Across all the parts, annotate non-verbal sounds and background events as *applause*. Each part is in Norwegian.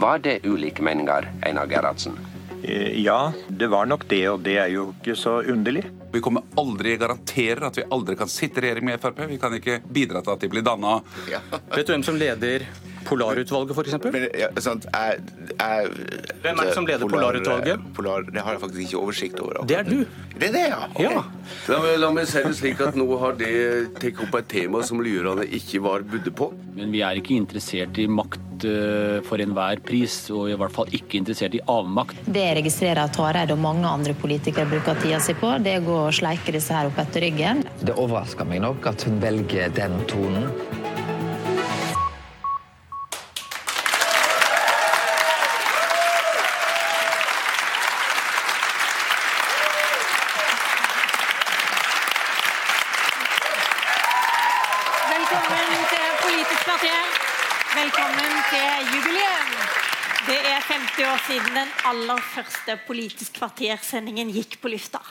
Var det ulike meninger, Einar Gerhardsen? Eh, Ja, det var nok det, og det er jo ikke så underlig. Vi kommer aldri garanterer at vi aldri kan sitte i regjering med Frp. Vi kan ikke bidra til at de blir danna. Vet du hvem som leder Polarutvalget, f.eks.? Men, ja, sant, jeg, jeg, Hvem er det som leder Polarutvalget? Polar, det har jeg faktisk ikke oversikt over. Det er du. Det er det, ja. Okay. Ja. La meg, la meg se det slik at Nå har det tatt opp et tema som lurerne ikke var budde på. Men vi er ikke interessert i makt eh, for enhver pris, og i hvert fall ikke interessert i avmakt. Det jeg registrerer at Hareide og mange andre politikere bruker tida si på, det er å gå og sleike disse her opp etter ryggen. Det overrasker meg nok at hun velger den tonen. Første Politisk kvarter-sendingen gikk på lufta.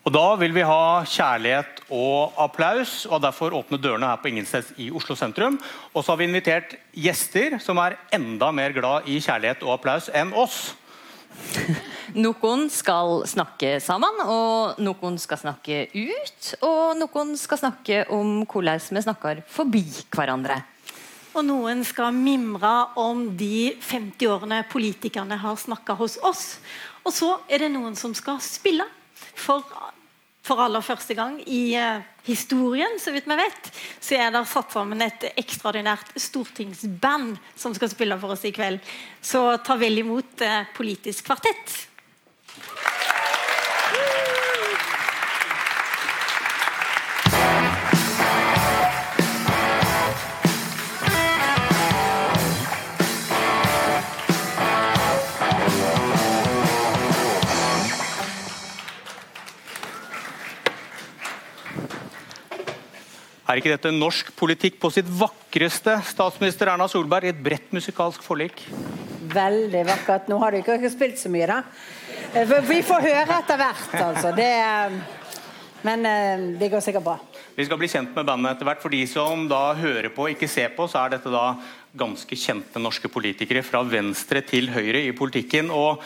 Og Da vil vi ha kjærlighet og applaus, og derfor åpne dørene her på Ingensteds i Oslo sentrum. Og så har vi invitert gjester som er enda mer glad i kjærlighet og applaus enn oss. *laughs* Noen skal snakke sammen, og noen skal snakke ut. Og noen skal snakke om hvordan vi snakker forbi hverandre. Og noen skal mimre om de 50 årene politikerne har snakka hos oss. Og så er det noen som skal spille. For, for aller første gang i eh, historien, så vidt vi vet, så er det satt sammen et ekstraordinært stortingsband som skal spille for oss i kveld. Så ta vel imot eh, Politisk kvartett. Er ikke dette norsk politikk på sitt vakreste, statsminister Erna Solberg, i et bredt musikalsk forlik? Veldig vakkert. Nå har du ikke ikke spilt så mye, da. Eh, Vi får høre etter hvert, altså. Det, eh, men eh, det går sikkert bra. Vi skal bli kjent med bandet etter hvert. For de som da hører på, ikke ser på, så er dette da ganske kjente norske politikere fra venstre til høyre i politikken. Og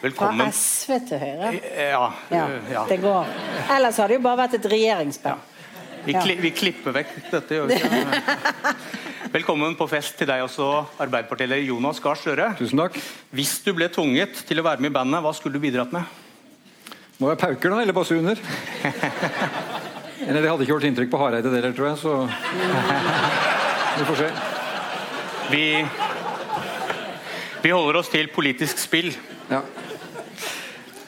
Fra SV til Høyre. Ja. Ja, ja. det går. Ellers har det jo bare vært et regjeringsband. Vi, kli, vi klipper vekk dette. Gjør vi ikke? *laughs* Velkommen på fest til deg også, Arbeiderpartileder Jonas Gahr Støre. Tusen takk. Hvis du ble tvunget til å være med i bandet, hva skulle du bidratt med? Må jeg pauker, da? Eller basuner? *laughs* Eller det hadde ikke gjort inntrykk på Hareide, det heller, tror jeg. Så *laughs* vi får se. Vi, vi holder oss til politisk spill. Ja.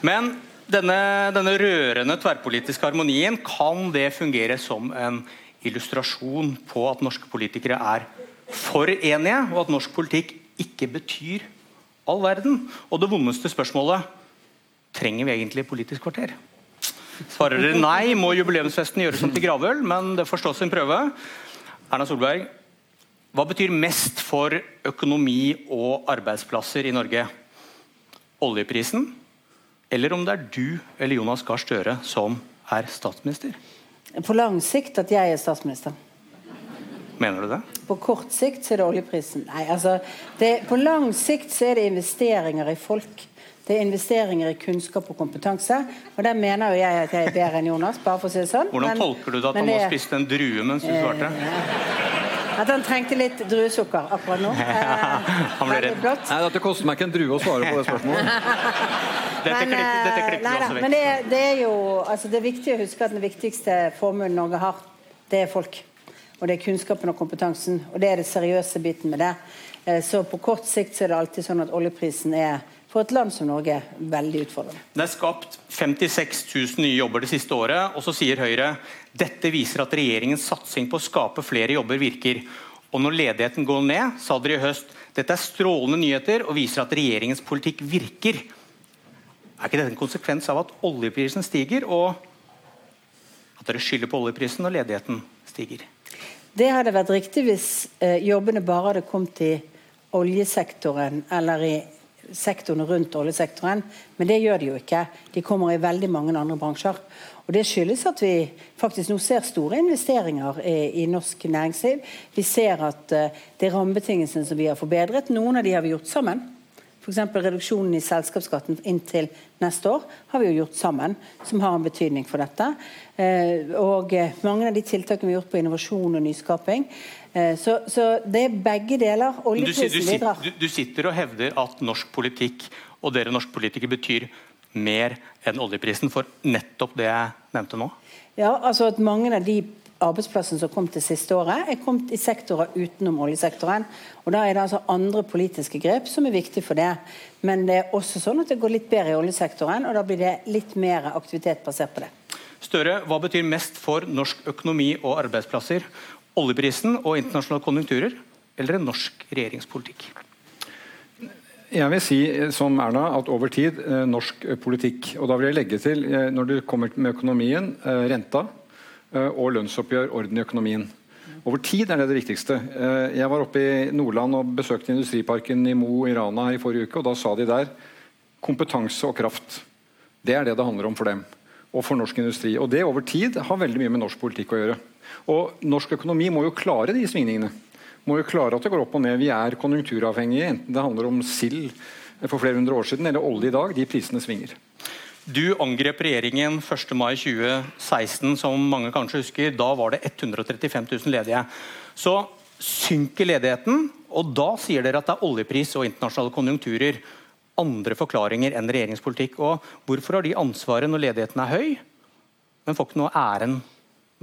Men denne, denne rørende tverrpolitiske harmonien, kan det fungere som en illustrasjon på at norske politikere er for enige, og at norsk politikk ikke betyr all verden? Og det vondeste spørsmålet trenger vi egentlig Politisk kvarter? Svarer dere nei, må jubileumsfesten gjøres om til gravøl, men det får stå sin prøve. Erna Solberg, hva betyr mest for økonomi og arbeidsplasser i Norge? Oljeprisen, eller om det er du eller Jonas Gahr Støre som er statsminister? På lang sikt at jeg er statsminister. Mener du det? På kort sikt så er det oljeprisen. Nei, altså, det, på lang sikt så er det investeringer i folk. Det er investeringer i kunnskap og kompetanse. Og der mener jo jeg at jeg er bedre enn Jonas. bare for å si det sånn. Hvordan Men- tolker du det at han nå spiste en drue mens du svarte? At han trengte litt druesukker akkurat nå. *laughs* Han ble redd. Nei, Det koster meg ikke en drue å svare på det spørsmålet. *laughs* Dette, Men, dette eh, klipper nei vekk. Men det, det er jo altså det er viktig å huske at den viktigste formuen Norge har, det er folk. Og det er kunnskapen og kompetansen. Og det er det seriøse biten med det. Eh, Så på kort sikt så er det alltid sånn at oljeprisen er for et land som Norge veldig utfordrende. Det er skapt 56 000 nye jobber det siste året, og så sier Høyre dette viser at regjeringens satsing på å skape flere jobber virker. Og når ledigheten går ned, sa dere i høst dette er strålende nyheter og viser at regjeringens politikk virker. Er ikke dette en konsekvens av at oljeprisen stiger, og at dere skylder på oljeprisen når ledigheten stiger? Det hadde vært riktig hvis eh, jobbene bare hadde kommet i oljesektoren eller i sektorene rundt oljesektoren, men det gjør de jo ikke. De kommer i veldig mange andre bransjer. Og Det skyldes at vi faktisk nå ser store investeringer i, i norsk næringsliv. Vi ser at uh, det er rammebetingelsene som vi har forbedret. Noen av de har vi gjort sammen. F.eks. reduksjonen i selskapsskatten inntil neste år har vi jo gjort sammen, som har en betydning for dette. Eh, og eh, mange av de tiltakene vi har gjort på innovasjon og nyskaping. Eh, så, så det er begge deler. Du, du, bidrar. du, du sitter og hevder at norsk politikk og dere norske politikere betyr mer enn oljeprisen for nettopp det jeg nevnte nå? Ja, altså at mange av de arbeidsplassene som kom til siste året, er kommet i sektorer utenom oljesektoren. Og Da er det altså andre politiske grep som er viktige for det. Men det er også sånn at det går litt bedre i oljesektoren, og da blir det litt mer aktivitet basert på det. Støre, hva betyr mest for norsk økonomi og arbeidsplasser? Oljeprisen og internasjonale konjunkturer, eller en norsk regjeringspolitikk? Jeg vil si eh, som Erna, at over tid eh, norsk eh, politikk. Og da vil jeg legge til, når det kommer med økonomien, renta og lønnsoppgjør, orden i økonomien. Over tid er det det viktigste. Eh, jeg var oppe i Nordland og besøkte industriparken i Mo i Rana i forrige uke, og da sa de der kompetanse og kraft. Det er det det handler om for dem, og for norsk industri. Og det over tid har veldig mye med norsk politikk å gjøre. Og norsk økonomi må jo klare de svingningene må jo klare at det går opp og ned. Vi er konjunkturavhengige, enten det handler om sild for flere hundre år siden eller olje i dag. De prisene svinger. Du angrep regjeringen 1. mai 2016, som mange kanskje husker. Da var det 135 000 ledige. Så synker ledigheten, og da sier dere at det er oljepris og internasjonale konjunkturer. Andre forklaringer enn regjeringspolitikk. Og hvorfor har de ansvaret når ledigheten er høy, men får ikke noe æren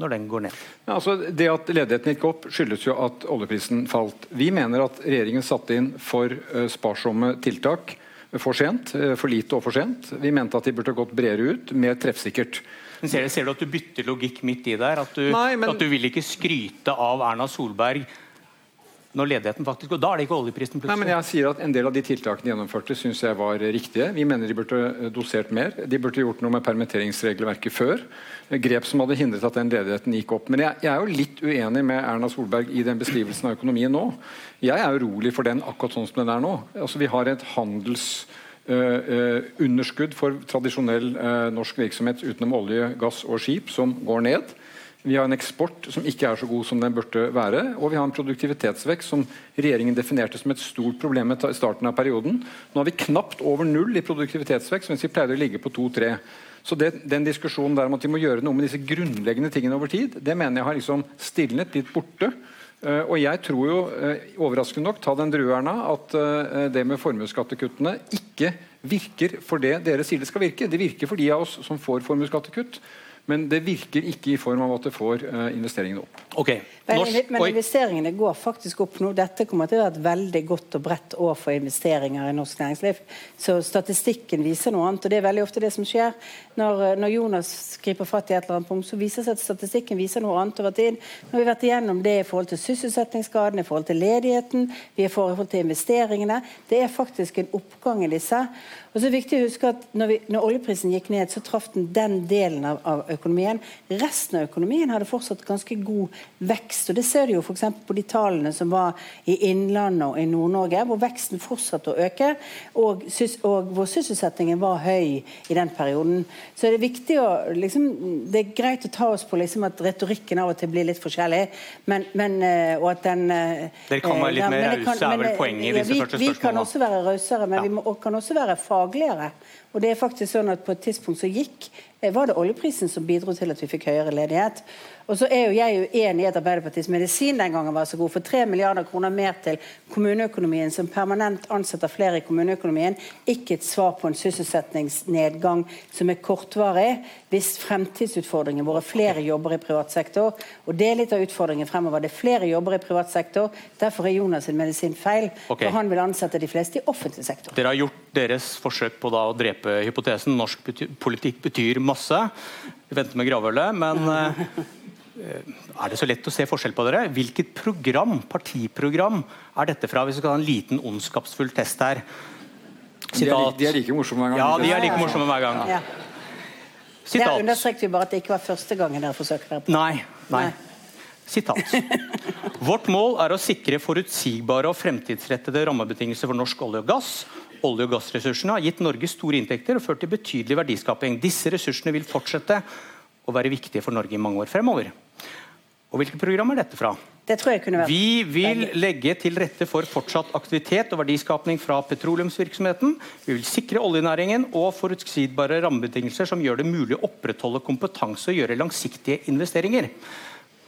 når den går ned? Ja, altså det at ledigheten gikk opp, skyldes jo at oljeprisen falt. Vi mener at regjeringen satte inn for uh, sparsomme tiltak for sent. Uh, for lite og for sent. Vi mente at de burde gått bredere ut, mer treffsikkert. Men ser, ser, du at du bytter logikk midt i der? At du, Nei, men... at du vil ikke skryte av Erna Solberg når ledigheten faktisk går. Da er det ikke oljeprisen plutselig. Nei, men jeg sier at En del av de tiltakene de gjennomførte, syns jeg var riktige. Vi mener de burde eh, dosert mer. De burde gjort noe med permitteringsregelverket før. Grep som hadde hindret at den ledigheten gikk opp. Men jeg, jeg er jo litt uenig med Erna Solberg i den beskrivelsen av økonomien nå. Jeg er urolig for den akkurat sånn som den er nå. Altså Vi har et handels... Uh, uh, underskudd for tradisjonell uh, norsk virksomhet utenom olje, gass og skip, som går ned. Vi har en eksport som ikke er så god som den burde være. Og vi har en produktivitetsvekst som regjeringen definerte som et stort problem i starten av perioden. Nå har vi knapt over null i produktivitetsvekst, mens vi pleier å ligge på 2-3. Så det, Den diskusjonen der om at vi må gjøre noe med disse grunnleggende tingene over tid, det mener jeg har liksom stilnet, litt borte. Uh, og jeg tror jo, uh, overraskende nok, ta den drue, Erna, at uh, det med formuesskattekuttene ikke virker for det dere sier det skal virke. Det virker for de av oss som får formuesskattekutt. Men det virker ikke i form av at det får uh, investeringene opp. Okay. Men, men, investeringene går faktisk opp nå. Dette kommer til å være et veldig godt og bredt år for investeringer i norsk næringsliv. Så statistikken viser noe annet, og det er veldig ofte det som skjer. Når, når Jonas griper fatt i et eller annet punkt, så viser det seg at statistikken viser noe annet over tid. Nå har vi vært igjennom det i forhold til sysselsettingsgraden, i forhold til ledigheten, vi er i forhold til investeringene. Det er faktisk en oppgang i disse. Og så er det viktig å huske at når, vi, når oljeprisen gikk ned, så traff den den delen av, av, økonomien. Resten av økonomien hadde fortsatt ganske god vekst. Og Det ser du jo f.eks. på de tallene som var i Innlandet og i Nord-Norge, hvor veksten fortsatte å øke, og, og, hvor sysselsettingen var høy i den perioden. Så er det viktig å liksom, Det er greit å ta oss på liksom, at retorikken av og til blir litt forskjellig, men, men eh, og at den eh, Dere kan være litt ja, mer rause, er vel poenget i disse vi, første spørsmålene? Vi kan også være rausere, men Ja. vi må, og kan også være fagligere. Og det er faktisk sånn at På et tidspunkt så gikk, eh, var det oljeprisen som bidro til at vi fikk høyere ledighet. Og så er jo jeg uenig i at Arbeiderpartiets medisin den gangen var så god. For 3 milliarder kroner mer til kommuneøkonomien, som permanent ansetter flere i kommuneøkonomien, ikke et svar på en sysselsettingsnedgang som er kortvarig, hvis fremtidsutfordringen vår er flere jobber i privat sektor. Og det er litt av utfordringen fremover. Det er flere jobber i privat sektor. Derfor er Jonas sin medisin feil. Okay. For han vil ansette de fleste i offentlig sektor. Dere har gjort deres forsøk på da å drepe hypotesen. Norsk bety politikk betyr masse. Vi venter med gravølet, men eh, er det så lett å se forskjell på dere? Hvilket program, partiprogram er dette fra, hvis vi skal ha en liten ondskapsfull test her? Er, li- de er like morsomme hver gang. Ja, de er like morsomme hver gang. Ja. Der understreket vi bare at det ikke var første gangen dere forsøker dere på. Nei. nei. Sitat. Vårt mål er å sikre forutsigbare og fremtidsrettede rammebetingelser for norsk olje og gass, olje- og gassressursene har gitt Norge store inntekter og ført til betydelig verdiskaping. Disse ressursene vil fortsette å være viktige for Norge i mange år fremover. Og Hvilket program er dette fra? Det tror jeg kunne vært Vi vil legge til rette for fortsatt aktivitet og verdiskapning fra petroleumsvirksomheten. Vi vil sikre oljenæringen og forutsigbare rammebetingelser som gjør det mulig å opprettholde kompetanse og gjøre langsiktige investeringer.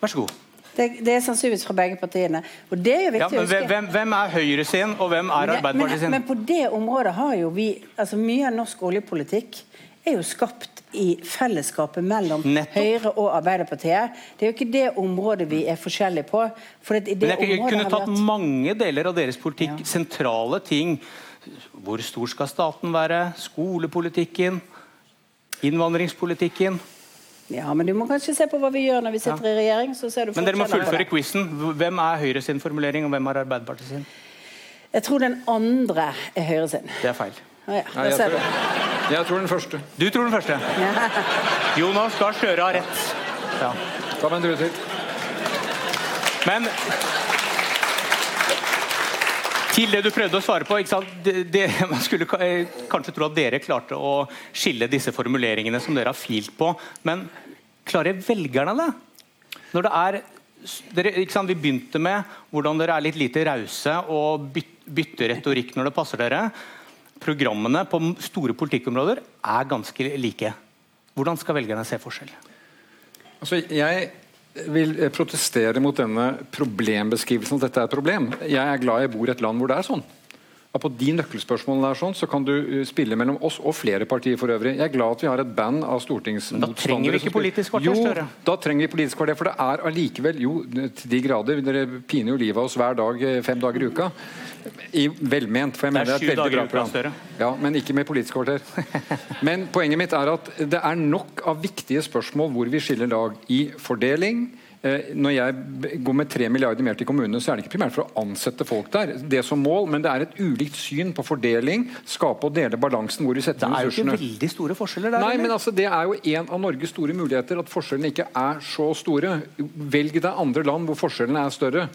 Vær så god. Det, det er sannsynligvis fra begge partiene. Og det er jo Ja, men å huske. hvem, hvem er Høyre sin, og hvem er Arbeiderpartiet sin? men på det området har jo vi altså Mye av norsk oljepolitikk er jo skapt i fellesskapet mellom Høyre og Arbeiderpartiet. Det er jo ikke det området vi er forskjellige på. For det, det Men jeg kunne tatt vært... mange deler av deres politikk, sentrale ting. Hvor stor skal staten være? Skolepolitikken? Innvandringspolitikken? Ja, men du må kanskje se på hva vi gjør når vi sitter i regjering. så ser du Men dere må fullføre quizen. Hvem er Høyre sin formulering, og hvem er Arbeiderpartiet sin? Jeg tror den andre er Høyre sin. Det er feil. Å ja, Nei, jeg, tror, jeg tror den første. Du tror den første? Jonas Gahr Støre har rett. Ja. Ta meg en drue til. Men til det du prøvde å svare på? Det, det, *laughs* Man skulle eh, kanskje tro at dere klarte å skille disse formuleringene som dere har filt på, men klarer velgerne det? Når det er dere, sant? Vi begynte med hvordan dere er litt lite rause og bytter retorikk når det passer dere. Programmene på store politikkområder er ganske like. Hvordan skal velgerne se forskjell? Altså, jeg vil eh, protestere mot denne problembeskrivelsen at dette er et problem. Jeg er glad jeg bor i et land hvor det er sånn. At på de nøkkelspørsmålene er sånn, så kan du eh, spille mellom oss og flere partier for øvrig. Jeg er glad at vi har et band av stortingsmotstandere. Da trenger vi ikke Politisk kvarter, Jo, da trenger vi politisk kvarter, for det er allikevel jo til de grader Dere piner jo livet av oss hver dag, eh, fem dager i uka. I velment, for jeg er mener det er et veldig bra program. Støre. Ja, men ikke med Politisk kvarter. *laughs* Men poenget mitt er at det er nok av viktige spørsmål hvor vi skiller lag i fordeling. Eh, Når jeg går med 3 milliarder mer til kommunene, så er det ikke primært for å ansette folk der, det som mål, men det er et ulikt syn på fordeling, skape og dele balansen hvor vi setter Det er jo ikke veldig store forskjeller der. Nei, men altså, Det er jo en av Norges store muligheter, at forskjellene ikke er så store. Velg deg andre land hvor forskjellene er større.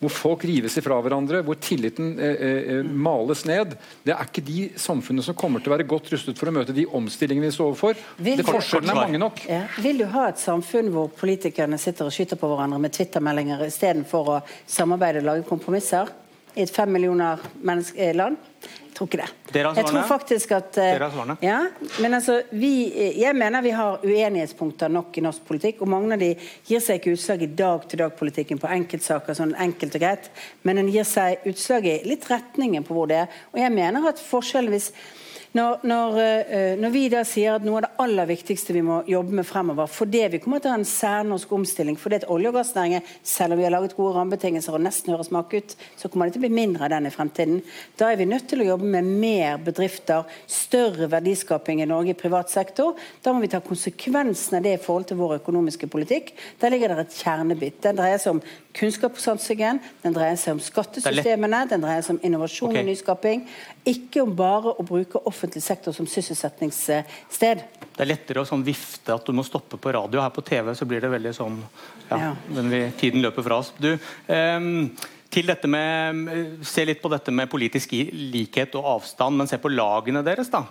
Hvor folk rives ifra hverandre, hvor tilliten eh, eh, males ned. Det er ikke de samfunnene som kommer til å være godt rustet for å møte de omstillingene vi står overfor. Vil Det Forskjellene er mange nok. Ja. Vil du ha et samfunn hvor politikerne sitter og skyter på hverandre med twittermeldinger istedenfor å samarbeide og lage kompromisser? I et fem millioner eh, land? Tror ikke det. Dere har Jeg tror svarene. faktisk at eh, Dere har svarene. Ja, men altså, vi, eh, jeg mener vi har uenighetspunkter nok i norsk politikk, og mange av de gir seg ikke utslag i dag-til-dag-politikken på enkeltsaker, sånn enkelt og greit, men den gir seg utslag i litt retningen på hvor det er. Og jeg mener at forskjellen hvis når, når, eh, når vi da sier at noe av det aller viktigste vi må jobbe med fremover, fordi vi kommer til å ha en særnorsk omstilling, fordi at olje- og gassnæringen, selv om vi har laget gode rammebetingelser og nesten høres smak ut, så kommer det til å bli mindre av den i fremtiden. Da er vi nødt til å jobbe med mer bedrifter, større verdiskaping i Norge i privat sektor. Da må vi ta konsekvensen av det i forhold til vår økonomiske politikk. Der ligger det et kjernebit. Den dreier seg om kunnskapssatsingen, den dreier seg om skattesystemene, den dreier seg om innovasjon og nyskaping. Ikke om bare å bruke offentlig sektor som sysselsettingssted. Det er lettere å sånn vifte at du må stoppe på radio. Her på TV så blir det veldig sånn Ja, Ja. men vi, tiden løper fra oss. Du, um, til dette med, Se litt på dette med politisk likhet og avstand, men se på lagene deres. da.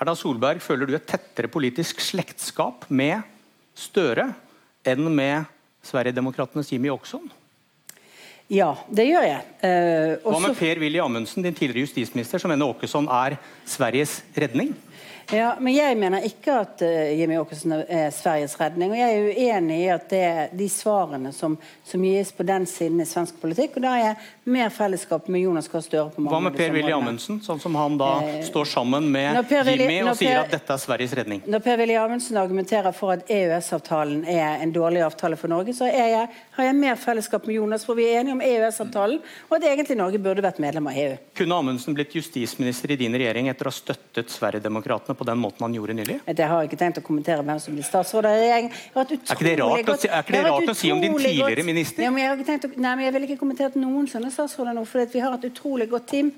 Erna Solberg, føler du et tettere politisk slektskap med Støre enn med Sverigedemokratenes Jimmy Åkesson? Ja, det gjør jeg. Eh, Hva med Per-Willy Amundsen, din tidligere justisminister, som mener Åkesson er Sveriges redning? Ja, men jeg mener ikke at eh, Jimmy Åkesson er Sveriges redning. Og jeg er uenig i at det er de svarene som, som gis på den siden i svensk politikk. Og da har jeg mer fellesskap med Jonas Gahr Støre på mange Hva med Per-Willy. Amundsen, sånn som han da Eh, står sammen med Jimmy og sier at dette er Sveriges redning? Når Per-Willy Amundsen argumenterer for at EØS-avtalen er en dårlig avtale for Norge, så jeg, har jeg mer fellesskap med Jonas, for vi er enige om EØS-avtalen, og at egentlig Norge burde vært medlem av EU. Kunne Amundsen blitt justisminister i din regjering etter å ha støttet Sverigedemokraterna på den måten han gjorde nylig? Jeg har ikke tenkt å kommentere hvem som blir statsråd av regjeringen. Jeg Er ikke det rart å si- er ikke det jeg rart å si om din tidligere godt- minister? Ja, men jeg, har ikke tenkt å, nei, men jeg vil ikke kommentert noen sånne statsråder nå, for vi har et utrolig godt team.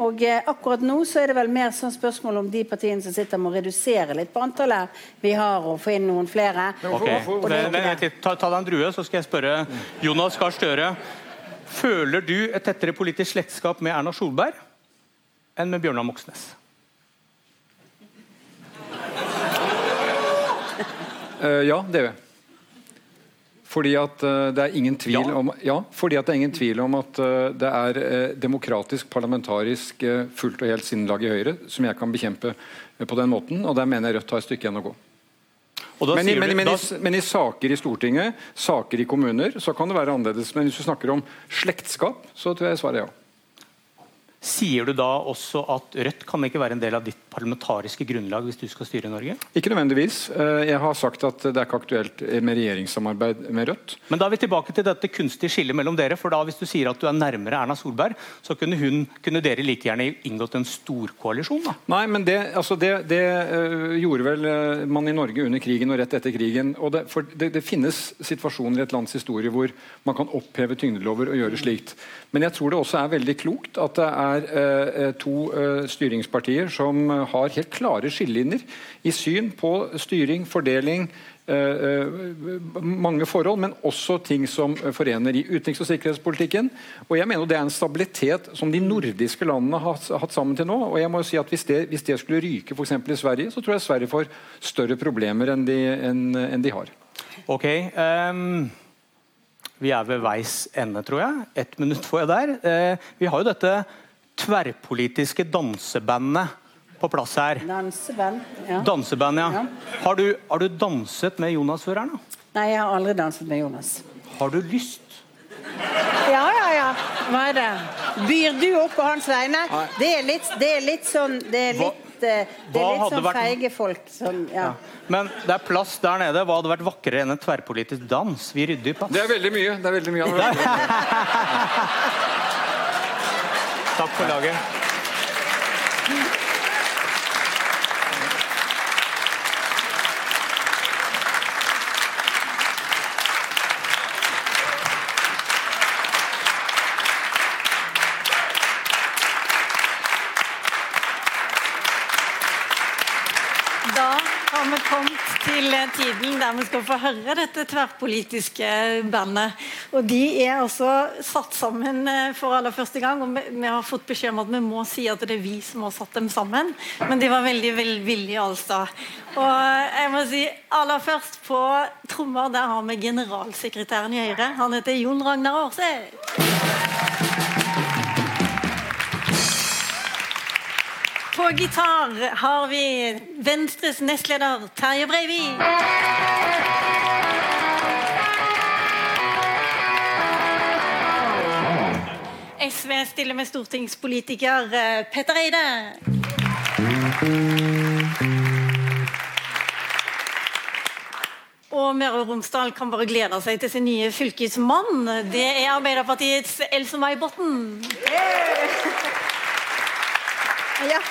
Og eh, akkurat nå så er det vel mer sånn spørsmål om de partiene som sitter må redusere litt på antallet vi har, og få inn noen flere. Ok, Og det er det. Ta, ta deg en drue, så skal jeg spørre Jonas Gahr Støre. Føler du et tettere politisk slektskap med Erna Solberg? enn med Bjørnar Moxnes? Eh, ja, det gjør jeg. Fordi at uh, det er ingen tvil om Ja, fordi at det er ingen tvil om at uh, det er demokratisk, parlamentarisk, fullt og helt sinnlag i Høyre som jeg kan bekjempe på den måten, og der mener jeg Rødt har et stykke igjen å gå. Men i, men, i- men, i, men i saker i Stortinget, saker i kommuner, så kan det være annerledes. Men hvis du snakker om slektskap, så tror jeg svaret er ja. Sier du da også at Rødt kan ikke være en del av ditt parlamentariske grunnlag hvis du skal styre Norge? Ikke nødvendigvis. Eh, Jeg har sagt at det er ikke aktuelt med regjeringssamarbeid med Rødt. Men da er vi tilbake til dette kunstige skillet mellom dere. for da Hvis du sier at du er nærmere Erna Solberg, så kunne, hun, kunne dere like gjerne inngått en storkoalisjon? da? Nei, men det, altså det, det øh, gjorde vel øh, man i Norge under krigen og rett etter krigen. og det, for det, finnes situasjoner i et lands historie hvor man kan oppheve tyngdelover og gjøre slikt. Men jeg tror det også er veldig klokt at det er to styringspartier som har helt klare skillelinjer i syn på styring, fordeling, øh, øh, mange forhold, men også ting som forener i utenriks- og sikkerhetspolitikken. Og jeg mener det er en stabilitet som de nordiske landene har hatt sammen til nå. og jeg må jo si at Hvis det, hvis det skulle ryke eksempel i Sverige, så tror jeg Sverige får større problemer enn de, enn, enn de har. Ok. um, vi er ved veis ende, tror jeg. Ett minutt får jeg der. Eh, vi har jo dette tverrpolitiske dansebandet på plass her. Danseband. Ja. Danseband, ja. Har, du, har du danset med Jonas før? nå? Nei, jeg har aldri danset med Jonas. Har du lyst? Ja, ja, ja. Hva er det? Byr du opp på hans vegne? Det er litt, det er litt sånn Det er Hva- litt, eh, det hva er litt hadde sånn vært- feige folk som Ja. Men det er plass der nede. Hva hadde vært vakrere enn en tverrpolitisk dans? Vi rydder i plass. Det er veldig mye. det er veldig mye. *laughs* Takk for laget. Da har vi kommet til eh, tiden der vi skal få høre dette tverrpolitiske bandet. Og De er altså satt sammen eh, for aller første gang. og vi, har fått beskjed om at vi må si at det er vi som har satt dem sammen. Men de var veldig velvillige, altså. Og jeg må si aller først på trommer der har vi generalsekretæren i Høyre. Han heter Jon Ragnar Aarseth. På gitar har vi Venstres nestleder Terje Breivik. SV stiller med stortingspolitiker eh, Petter Eide. Og Møre og Romsdal kan bare glede seg til sin nye fylkesmann. Det er Arbeiderpartiets Else-May Botten. Ja.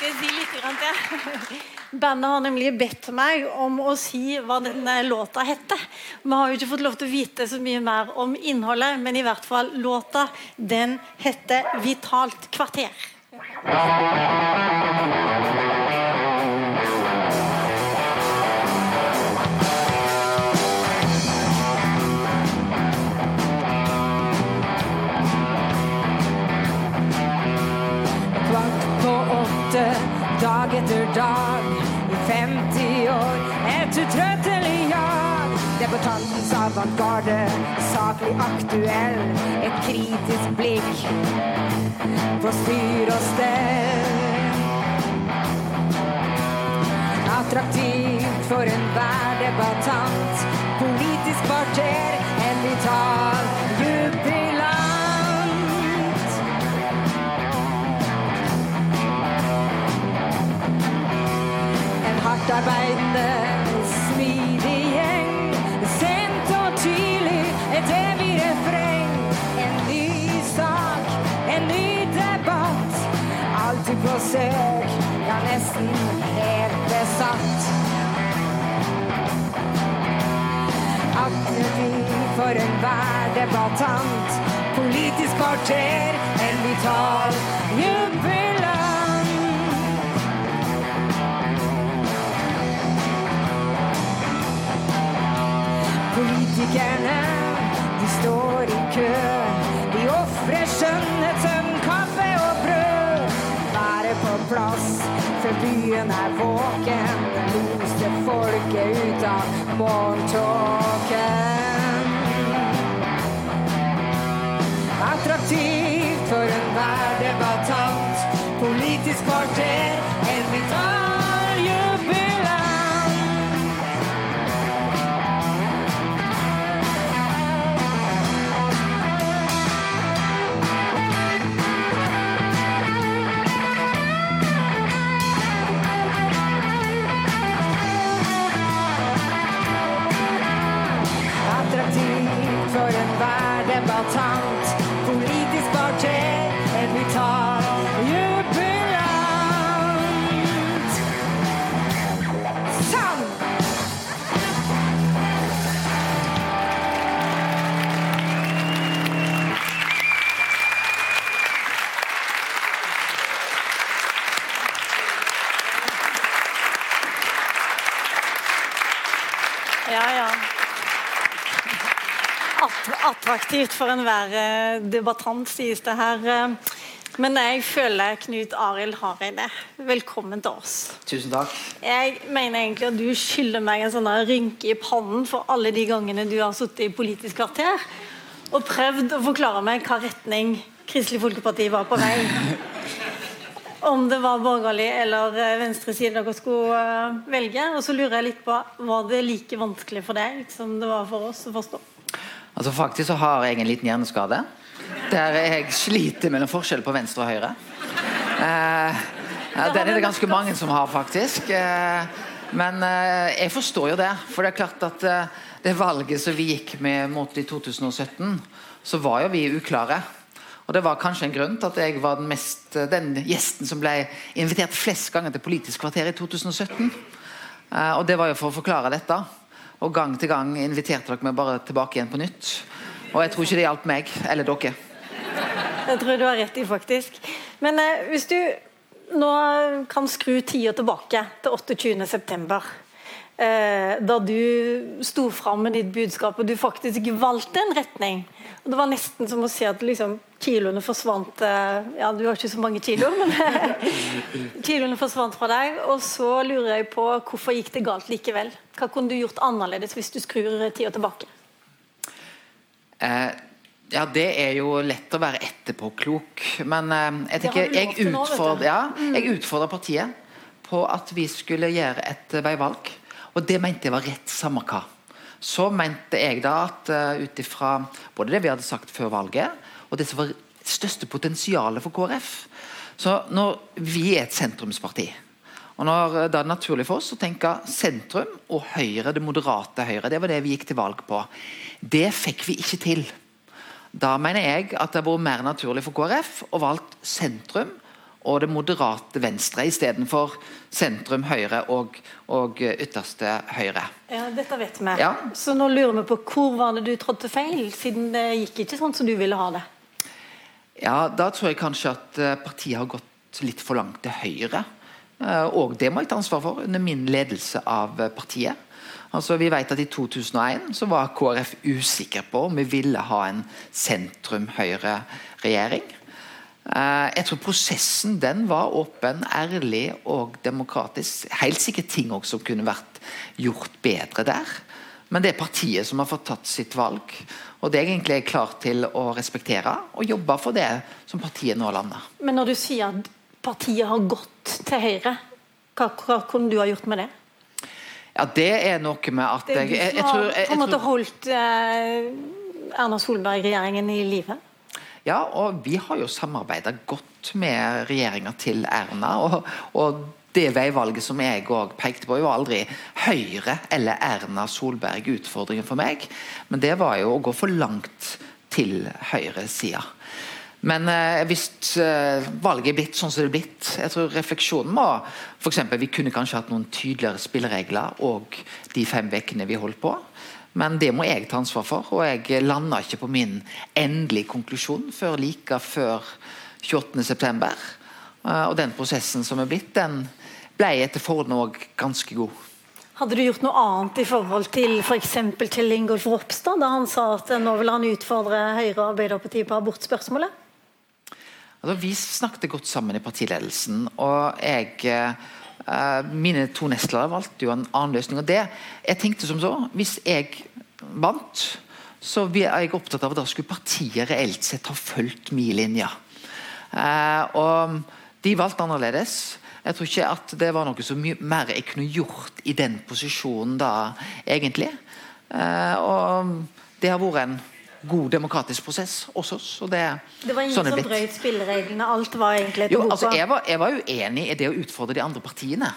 Skal si litt til? Bandet har nemlig bedt meg om å si hva denne låta heter. Vi har jo ikke fått lov til å vite så mye mer om innholdet, men i hvert fall låta, den heter 'Vitalt kvarter'. Aktuell, et kritisk blikk på styr og stell. Attraktivt for enhver debattant, politisk kvarter, en vital jubilant. En hardtarbeidende, for enhver debattant. Politisk kvarter, en vital jubilant. Politikerne, de står i kø. De ofrer skjønnhet, søvn, kaffe og brød. Være på plass, for byen er våken. Loste folket ut av morgentåken. Attraktivt for enhver debattant. Politisk kvarter, attraktivt for enhver eh, debattant, sies det her. eh. Men jeg føler Knut Arild Hareide, velkommen til oss. Tusen takk. Jeg mener egentlig at du skylder meg en sånn rynke i pannen for alle de gangene du har sittet i Politisk kvarter og prøvd å forklare meg hva retning Kristelig Folkeparti var på vei. Om det var borgerlig eller eh, venstreside dere skulle eh, velge. Og så lurer jeg litt på, var det like vanskelig for deg som det var for oss å forstå? Altså Faktisk så har jeg en liten hjerneskade. Der jeg sliter mellom forskjell på venstre og høyre. Eh, den er det ganske mange som har, faktisk. Eh, men eh, jeg forstår jo det. For det er klart at eh, det valget som vi gikk med mot i 2017, så var jo vi uklare. Og det var kanskje en grunn til at jeg var den, mest, den gjesten som ble invitert flest ganger til Politisk kvarter i 2017. Eh, og det var jo for å forklare dette. Og gang til gang inviterte dere meg bare tilbake igjen på nytt. Og jeg tror ikke det hjalp meg eller dere. Jeg tror du har rett i, faktisk. Men eh, hvis du nå kan skru tida tilbake til 28.9., eh, da du sto fram med ditt budskap og du faktisk valgte en retning. Og Det var nesten som å se at liksom, kiloene forsvant eh, Ja, du har ikke så mange kilo, *laughs* men kiloene forsvant fra deg. Og så lurer jeg på hvorfor gikk det galt likevel? Hva kunne du gjort annerledes hvis du skrur tida tilbake? Eh, ja, det er jo lett å være etterpåklok, men eh, jeg, tenker, jeg, utfordrer, ja, Mm. jeg utfordrer partiet på at vi skulle gjøre et eh, veivalg. Og det mente jeg var rett, samme hva. Så mente jeg da at uh, ut ifra både det vi hadde sagt før valget, og det som var største potensialet for KrF Så når vi er et sentrumsparti og når Det er naturlig for oss å tenke sentrum og Høyre, det moderate Høyre. Det var det vi gikk til valg på. Det fikk vi ikke til. Da mener jeg at det har vært mer naturlig for KrF å valgt sentrum og det moderate venstre istedenfor sentrum høyre og, og ytterste høyre. Ja, dette vet vi. Ja. Så nå lurer vi på hvor var det du trådte feil, siden det gikk ikke sånn som du ville ha det. Ja, Da tror jeg kanskje at eh, partiet har gått litt for langt til høyre. Eh, Og det må jeg ta ansvar for under min ledelse av eh, partiet. Altså, vi vet at I 2001 så var KrF usikker på om vi ville ha en sentrum-høyre-regjering. Eh, Jeg tror prosessen den var åpen, ærlig og demokratisk. Helt sikkert ting også som kunne vært gjort bedre der. Men det er partiet som har fått tatt sitt valg. Og det er jeg egentlig klar til å respektere og jobbe for det som partiet nå lander. Men når du sier at partiet har gått til høyre, hva, hva kunne du ha gjort med det? Ja, Det er noe med at Det jeg, jeg, jeg, som tror, har jeg, måte jeg holdt eh, Erna Solberg-regjeringen i live. Ja, og vi har jo samarbeida godt med regjeringa til Erna. Og, og det veivalget som jeg òg pekte på, var aldri Høyre eller Erna Solberg utfordringen for meg. Men det var jo å gå for langt til høyresida. Men eh, hvis eh, valget er blitt sånn som det er blitt Jeg tror refleksjonen må for eksempel, Vi kunne kanskje hatt noen tydeligere spilleregler og de fem ukene vi holdt på. Men det må jeg ta ansvar for, og jeg landa ikke på min endelige konklusjon før like før 28.9. Og den prosessen som er blitt, den ble etter forholdene òg ganske god. Hadde du gjort noe annet i forhold til f.eks. Kjell Ingolf Ropstad, da han sa at nå vil han utfordre Høyre og Arbeiderpartiet på abortspørsmålet? Altså, vi snakket godt sammen i partiledelsen, og jeg eh, Mine to nestledere valgte jo en annen løsning. og det, Jeg tenkte som så Hvis jeg vant, så er jeg opptatt av at da skulle partiet reelt sett ha fulgt min linje. Eh, og de valgte annerledes. Jeg tror ikke at det var noe så mye mer jeg kunne gjort i den posisjonen da, egentlig. Eh, og det har vært en god demokratisk prosess hos oss. og det, Det var ingen sånn som brøt spillereglene. Alt var egentlig Jo, boka. altså, jeg, var, jeg var uenig i det å utfordre de andre partiene.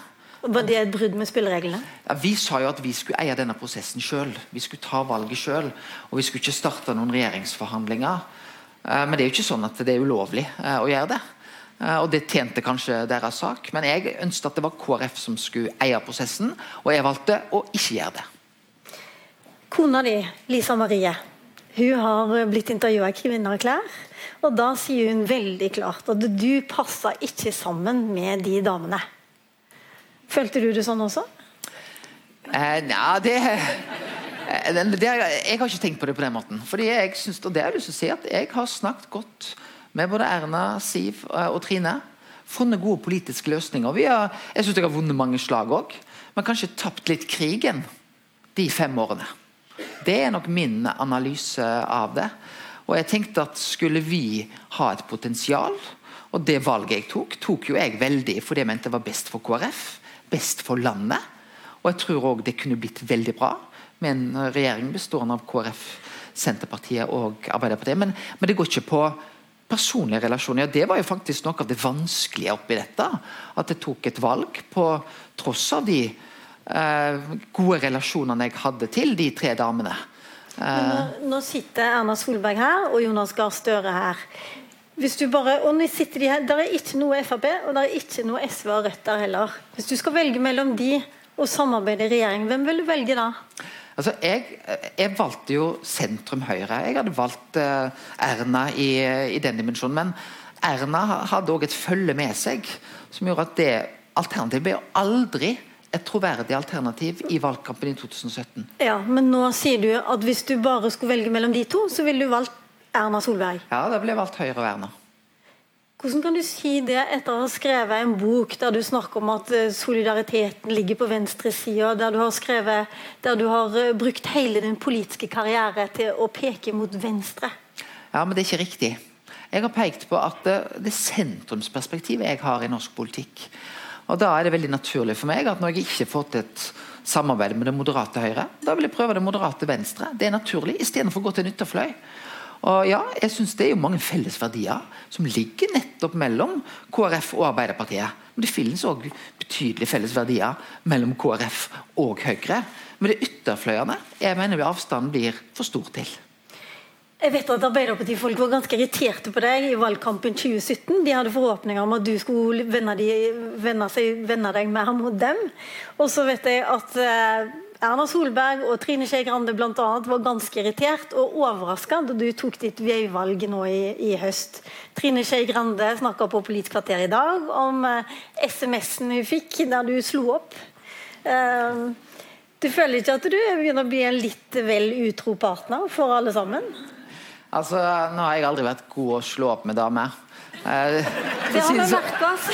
Var det et brudd med spillereglene? Ja, vi sa jo at vi skulle eie denne prosessen sjøl. Vi skulle ta valget sjøl. Og vi skulle ikke starte noen regjeringsforhandlinger. Eh, Men det er jo ikke sånn at det er ulovlig eh, å gjøre det. Eh, Og det tjente kanskje deres sak. Men jeg ønsket at det var KrF som skulle eie prosessen, og jeg valgte å ikke gjøre det. Kona di, Lisa Marie, hun har blitt intervjua i Kvinneklær. Og da sier hun veldig klart at du passer ikke sammen med de damene. Følte du det sånn også? Eh, Nja, det, eh, det, Jeg har ikke tenkt på det på den måten. Fordi jeg synes, og det har jeg lyst til å si at jeg har snakket godt med både Erna, Siv eh, og Trine. Funnet gode politiske løsninger. Har, jeg syns jeg har vunnet mange slag òg, men kanskje tapt litt krigen de fem årene. Det er nok min analyse av det. Og jeg tenkte at skulle vi ha et potensial, og det valget jeg tok, tok jo jeg veldig fordi jeg mente det var best for KrF, best for landet. Og jeg tror òg det kunne blitt veldig bra med en regjering bestående av KrF, Senterpartiet og Arbeiderpartiet. Men, men det går ikke på personlige relasjoner. Ja, det var jo faktisk noe av det vanskelige oppi dette. At jeg tok et valg på tross av de gode relasjonene jeg hadde til de tre damene. Men Eh, nå, nå sitter Erna Solberg her og Jonas Gahr Støre her. Hvis du bare, og nå sitter de her, Der er ikke noe Frp og der er ikke noe SV og Rødt der heller. Hvis du skal velge mellom de og samarbeide i regjering, hvem vil du velge da? Altså, jeg, jeg valgte jo sentrum-høyre. Jeg hadde valgt uh, Erna i, i den dimensjonen. Men Erna hadde òg et følge med seg som gjorde at det alternativet ble aldri et troverdig alternativ i valgkampen i 2017. Ja, Men nå sier du at hvis du bare skulle velge mellom de to, så ville du valgt Erna Solberg. Ja, da ble jeg valgt Høyre og Erna. Hvordan kan du si det etter å ha skrevet en bok der du snakker om at eh, solidariteten ligger på venstresida, der du har skrevet, der du har eh, brukt hele din politiske karriere til å peke mot venstre? Ja, men det er ikke riktig. Jeg har pekt på at det, det sentrumsperspektivet jeg har i norsk politikk. Og Da er det veldig naturlig for meg at når jeg ikke får til et samarbeid med det moderate Høyre, da vil jeg prøve det moderate Venstre. Det er naturlig, istedenfor å gå til en ytterfløy. Og ja, jeg synes Det er jo mange felles verdier som ligger nettopp mellom KrF og Arbeiderpartiet. Men det finnes òg betydelige felles verdier mellom KrF og Høyre. Men det er ytterfløyene jeg mener avstanden blir for stor til. Jeg vet at Arbeiderpartifolk var ganske irriterte på deg i valgkampen 2017. De hadde forhåpninger om at du skulle vende, de, vende, seg, vende deg mer mot dem. Og så vet jeg at eh, Erna Solberg og Trine Skei Grande annet var ganske irritert og overraska da du tok ditt veivalg nå i, i høst. Trine Skei Grande snakka på Politisk kvarter i dag om eh, SMS-en hun fikk der du slo opp. Eh, du føler ikke at du begynner å bli en litt vel utro partner for alle sammen? Altså, Nå har jeg aldri vært god å slå opp med damer. Eh, Det har vi merket oss.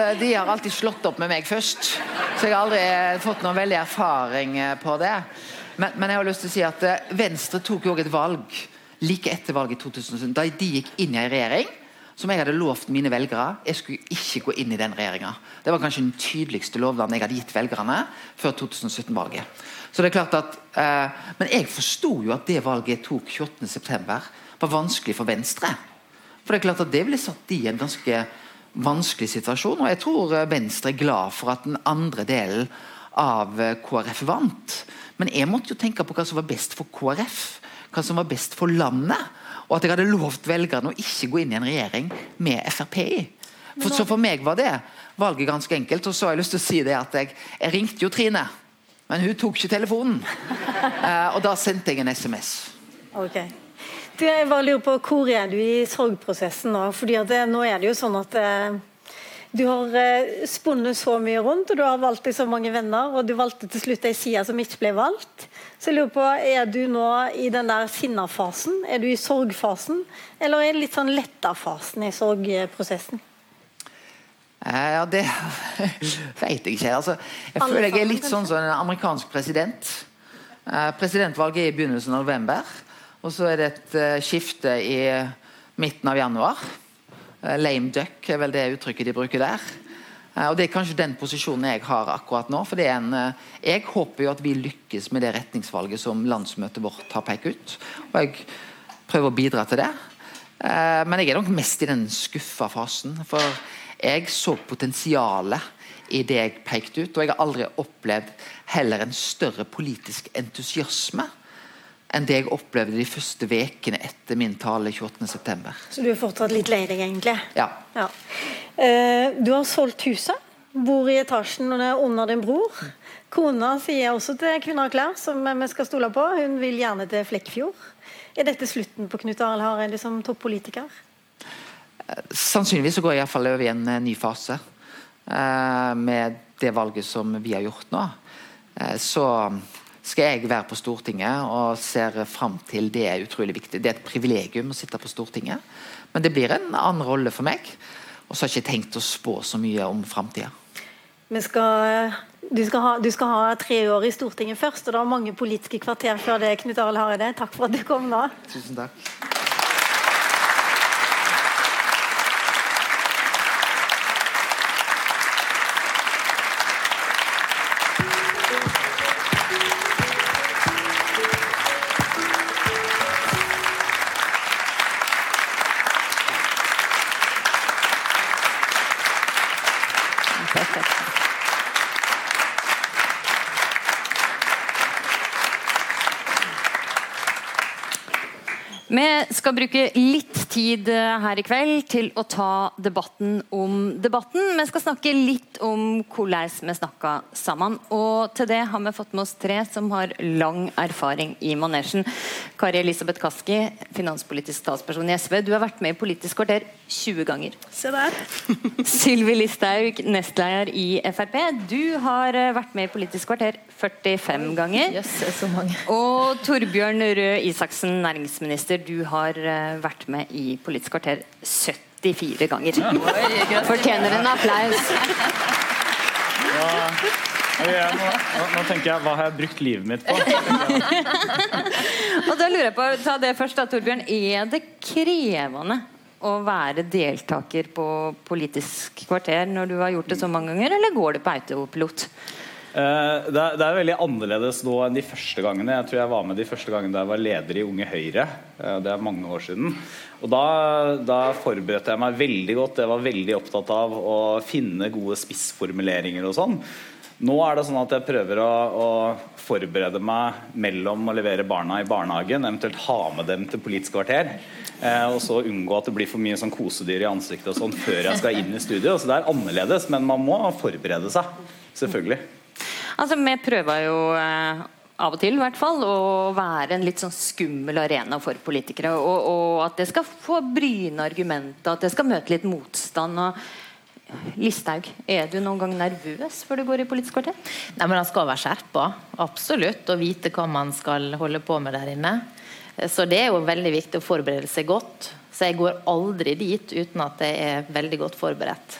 eh, De har alltid slått opp med meg først, så jeg har aldri eh, fått noen veldig erfaring eh, på det. Men, men jeg har lyst til å si at Venstre tok jo et valg like etter valget i 2017, da de gikk inn i en regjering som jeg hadde lovt mine velgere. Jeg skulle ikke gå inn i den regjeringa. Det var kanskje den tydeligste lovnaden jeg hadde gitt velgerne før 2017-valget. Så det er klart at, eh, Men jeg forsto jo at det valget jeg tok 28.9, var vanskelig for Venstre. For det er klart at det ble satt i en ganske vanskelig situasjon. Og jeg tror eh, Venstre er glad for at den andre delen av eh, KrF vant. Men jeg måtte jo tenke på hva som var best for KrF. Hva som var best for landet. Og at jeg hadde lovt velgerne å ikke gå inn i en regjering med Frp i. For, så for meg var det valget ganske enkelt. Og så har jeg lyst til å si det at jeg, jeg ringte jo Trine, men hun tok ikke telefonen. *laughs* Eh, og da sendte jeg en SMS. Ok. Du, jeg bare lurer på, Hvor er du i sorgprosessen nå? Fordi det, Nå er det jo sånn at eh, Du har eh, spunnet så mye rundt, og du har valgt deg så mange venner, og du valgte til slutt ei side som ikke ble valgt. Så jeg lurer på, Er du nå i den der sinnafasen? Er du i sorgfasen? Eller er det litt sånn letta-fasen i sorgprosessen? Eh, Ja, det *laughs* vet jeg ikke. Altså, jeg føler jeg er litt sånn som en amerikansk president. Eh, Presidentvalget er i begynnelsen av november, og så er det et eh, skifte i midten av januar. Lame duck er vel det uttrykket de bruker der. Og Det er kanskje den posisjonen jeg har akkurat nå. for det en, Jeg håper jo at vi lykkes med det retningsvalget som landsmøtet vårt har pekt ut. Og jeg prøver å bidra til det. Men jeg er nok mest i den skuffa fasen. For jeg så potensialet i det jeg pekte ut, og jeg har aldri opplevd heller en større politisk entusiasme enn det jeg opplevde de første ukene etter min tale 28.9. Så du er fortsatt litt lei deg, egentlig? Ja. Ja. Eh, Du har solgt huset, bor i etasjen under din bror. Kona sier også til Kvinner og klær, som vi skal stole på, hun vil gjerne til Flekkfjord. Er dette slutten på Knut Arild Hareide som toppolitiker? Sannsynligvis så går jeg i hvert fall over i en eh, ny fase eh, med det valget som vi har gjort nå. Eh, så skal jeg være på Stortinget og ser fram til det er utrolig viktig. Det er et privilegium å sitte på Stortinget, men det blir en annen rolle for meg. Og så har jeg ikke tenkt å spå så mye om framtida. Du, du skal ha tre år i Stortinget først, og det er mange politiske kvarter før det. Knut Arild Hareide. Takk for at du kom nå. Tusen takk. Skal bruke litt tid eh, her i kveld til å ta debatten om debatten. Vi skal snakke litt om hvordan vi snakka sammen. Og til det har vi fått med oss tre som har lang erfaring i manesjen. Kari Elisabeth Kaski, finanspolitisk talsperson i SV. Du har vært med i Politisk kvarter 20 ganger. Se der. *laughs* Sylvi Listhaug, nestleder i Frp. Du har eh, vært med i Politisk kvarter 45 ganger. Yes, så mange. Og Torbjørn Røe Isaksen, næringsminister. Du har eh, vært med i Politisk kvarter 74 ganger. Fortjener en applaus. Ja, nå, nå, nå tenker jeg, hva har jeg brukt livet mitt på? *laughs* Og da lurer jeg på, ta det først da, Torbjørn. Er det krevende å være deltaker på Politisk kvarter når du har gjort det så mange ganger, eller går det på autopilot? Eh, Det er, det er veldig annerledes nå enn de første gangene. Jeg tror jeg var med de første gangene da jeg var leder i Unge Høyre. Eh, Det er mange år siden. Og da, da forberedte jeg meg veldig godt. Jeg var veldig opptatt av å finne gode spissformuleringer og sånn. Nå er det sånn at jeg prøver å, å forberede meg mellom å levere barna i barnehagen, eventuelt ha med dem til Politisk kvarter, eh, og så unngå at det blir for mye sånn kosedyr i ansiktet og sånn før jeg skal inn i studio. Så det er annerledes, men man må forberede seg. Selvfølgelig. Altså, Vi prøver jo eh, av og til i hvert fall å være en litt sånn skummel arena for politikere. Og, og at det skal få bryne argumenter, at det skal møte litt motstand. og Listhaug, er du noen gang nervøs før du går i Politisk kvarter? Nei, men Han skal være skjerpa, absolutt, og vite hva man skal holde på med der inne. Så det er jo veldig viktig å forberede seg godt. Så jeg går aldri dit uten at jeg er veldig godt forberedt.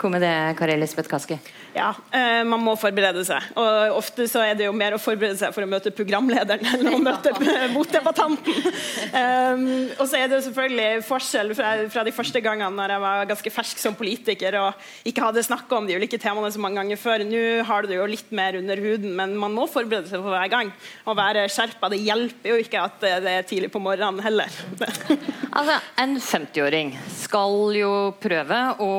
Hvor med det, Kari Elisabeth Kaski? Ja, eh, man må forberede seg. Og ofte så er det jo mer å forberede seg for å møte programlederen enn å *laughs* møte motdebattanten. Um, og så er det selvfølgelig forskjell fra, fra de første gangene når jeg var ganske fersk som politiker og ikke hadde snakka om de ulike temaene så mange ganger før. Nå har du det jo litt mer under huden, men man må forberede seg for hver gang. Å være skjerpa. Det hjelper jo ikke at det er tidlig på morgenen heller. *laughs* Altså, En 50-åring skal jo prøve å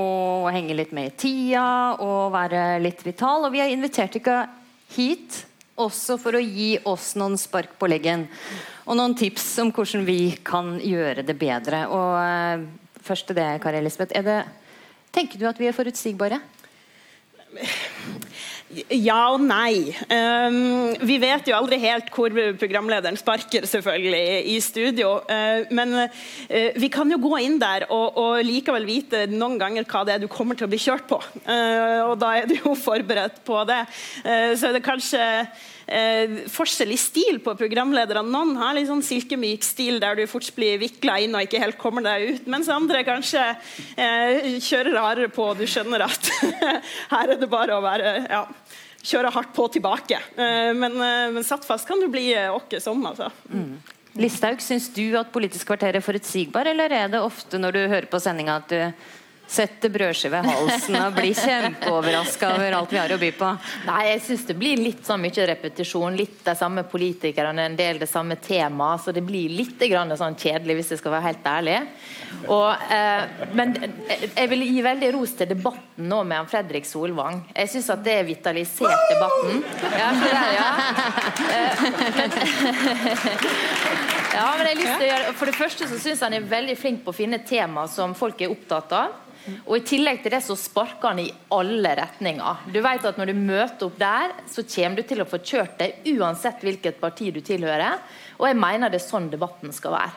henge litt med i tida og være litt vital. Og vi har invitert dere hit også for å gi oss noen spark på leggen. Og noen tips om hvordan vi kan gjøre det bedre. Og uh, først til det, Kari Elisabeth. Det, tenker du at vi er forutsigbare? *laughs* Ja og nei. Um, vi vet jo aldri helt hvor programlederen sparker, selvfølgelig, i studio. Uh, men uh, vi kan jo gå inn der og, og, likevel vite noen ganger hva det er du kommer til å bli kjørt på. Uh, og da er du jo *laughs* forberedt på det. så er det kanskje forskjell i stil på programlederne. Noen har litt sånn silkemyk stil der du fort blir vikla inn og ikke helt kommer deg ut, mens andre kanskje kjører rarere på, og du skjønner at *laughs* her er det bare å være ja, kjøre hardt på tilbake. Eh, men, eh, men satt fast kan du bli eh, åkke som, altså. Mm. Listhaug, syns du at Politisk kvarter er forutsigbar, eller er det ofte når du hører på sendinga at du Sette brødskive i halsen og bli kjempeoverraska over alt vi har å by på. Nei, jeg syns det blir litt sånn mye repetisjon. Litt de samme politikerne, en del det samme temaet. Så det blir litt sånn kjedelig, hvis jeg skal være helt ærlig. Og, eh, men jeg vil gi veldig ros til debatten nå med Fredrik Solvang. Jeg syns at det er vitalisert debatten. Ja, for, det, ja. Eh, *laughs* ja, men jeg har lyst til å gjøre, For det første så syns han er veldig flink på å finne tema som folk er opptatt av. Og I tillegg til det så sparker han i alle retninger. Du vet at Når du møter opp der, så kommer du til å få kjørt deg uansett hvilket parti du tilhører. Og jeg mener det er sånn debatten skal være.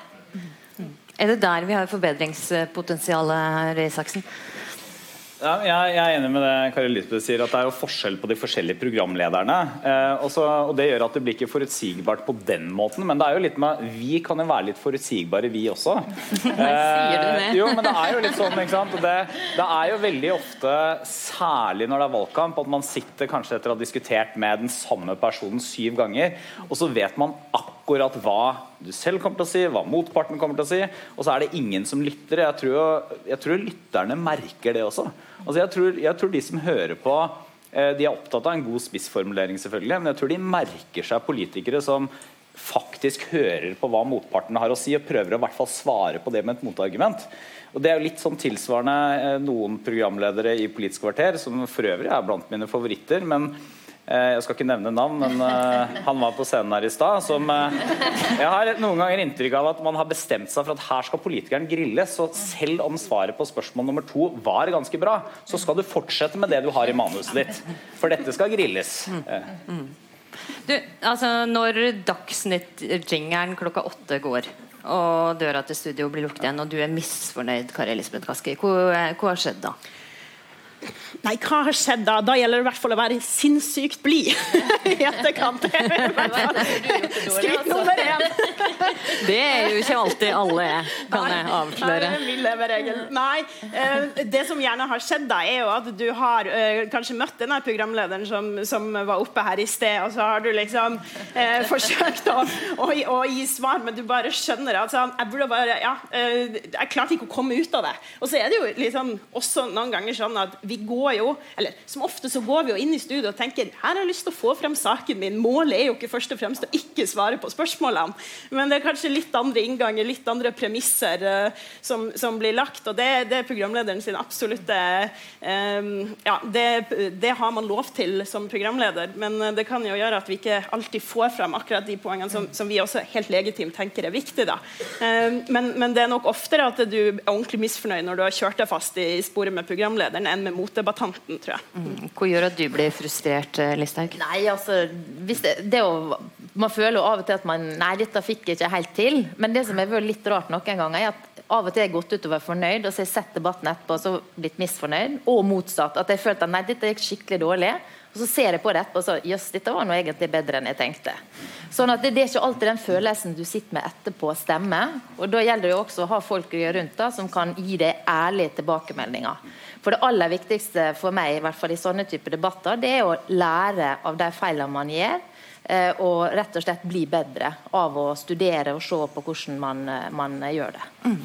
Er det der vi har forbedringspotensialet, Røe Isaksen? Ja, jeg, er enig med det Kari Lisbeth sier, at det er jo forskjell på de forskjellige programlederne. Eh, også, og Det gjør at det blir ikke forutsigbart på den måten. Men det er jo litt med, vi kan jo være litt forutsigbare, vi også. *laughs* Eh, jo, men det er jo litt sånn, ikke sant? Det, det, er jo veldig ofte, særlig når det er valgkamp, at man sitter kanskje etter å ha diskutert med den samme personen syv ganger, og så vet man akkurat hva du selv kommer til å si, hva motparten kommer til å si, og så er det ingen som lytter. Jeg tror, jeg tror lytterne merker det også. Altså jeg, tror, jeg tror de som hører på, eh, de er opptatt av en god spissformulering, selvfølgelig, men jeg tror de merker seg politikere som faktisk hører på hva motparten har å si, og prøver å i hvert fall svare på det med et motargument. Og Det er jo litt sånn tilsvarende eh, noen programledere i Politisk kvarter, som for øvrig er blant mine favoritter. men jeg skal ikke nevne navn, men uh, han var på scenen her i stad. Uh, Jeg har noen ganger inntrykk av at man har bestemt seg for at her skal politikeren grilles. Så selv om svaret på spørsmål nummer to var ganske bra, så skal du fortsette med det du har i manuset ditt. For dette skal grilles. Du, altså Når Dagsnytt-jingeren klokka åtte går, og døra til studio blir lukket igjen, og du er misfornøyd, Kari Elisabeth Kaski, hva har skjedd da? Nei, hva har skjedd da? Da gjelder det i hvert fall å være sinnssykt blid *laughs* i etterkant. *laughs* Skritt nummer én. *laughs* Det er jo ikke alltid alle kan jeg avsløre. Nei, eh, det som gjerne har skjedd da, er jo at du har uh, kanskje møtt denne programlederen som, som, var oppe her i sted, og så har du liksom eh, forsøkt å, å, å, gi svar, men du bare skjønner at sånn, jeg burde bare, ja, uh, jeg klarte ikke å komme ut av det. Og så er det jo liksom også noen ganger sånn at vi går jo, eller som ofte så går vi jo inn i studio og tenker her har jeg lyst til å få frem saken min. Målet er jo ikke først og fremst å ikke svare på spørsmålene, men det er kanskje litt andre innganger, litt andre premisser uh, som, som, blir lagt. og Det, det er programlederen sin absolutte um, ja, det, det, har man lov til som programleder, men det kan jo gjøre at vi ikke alltid får frem akkurat de poengene som, som vi også helt legitimt tenker er viktige. da. Um, men, men, det er nok oftere at du er ordentlig misfornøyd når du har kjørt deg fast i sporet med programlederen enn med motdebattanten, tror jeg. Mm. Hva gjør at du blir frustrert, eh, Listhaug? Nei, altså det, det å, Man føler jo av og til at man Nei, dette fikk jeg ikke helt til. Men det som har vært litt rart noen ganger, er at av og til har jeg gått ut og vært fornøyd, og så har jeg sett debatten etterpå og så blitt misfornøyd. Og motsatt. At jeg følte at nei, dette gikk skikkelig dårlig. Og så ser jeg på det etterpå og så jøss, dette var noe egentlig bedre enn jeg tenkte. Sånn at det, det, er ikke alltid den følelsen du sitter med etterpå stemmer. Og da gjelder det jo også å ha folk rundt da, som kan gi deg ærlige tilbakemeldinger. For det aller viktigste for meg, i hvert fall i sånne typer debatter, det er å lære av de feilene man gjør. Eh, og rett og slett bli bedre av å studere og se på hvordan man, eh, man gjør det. Mm.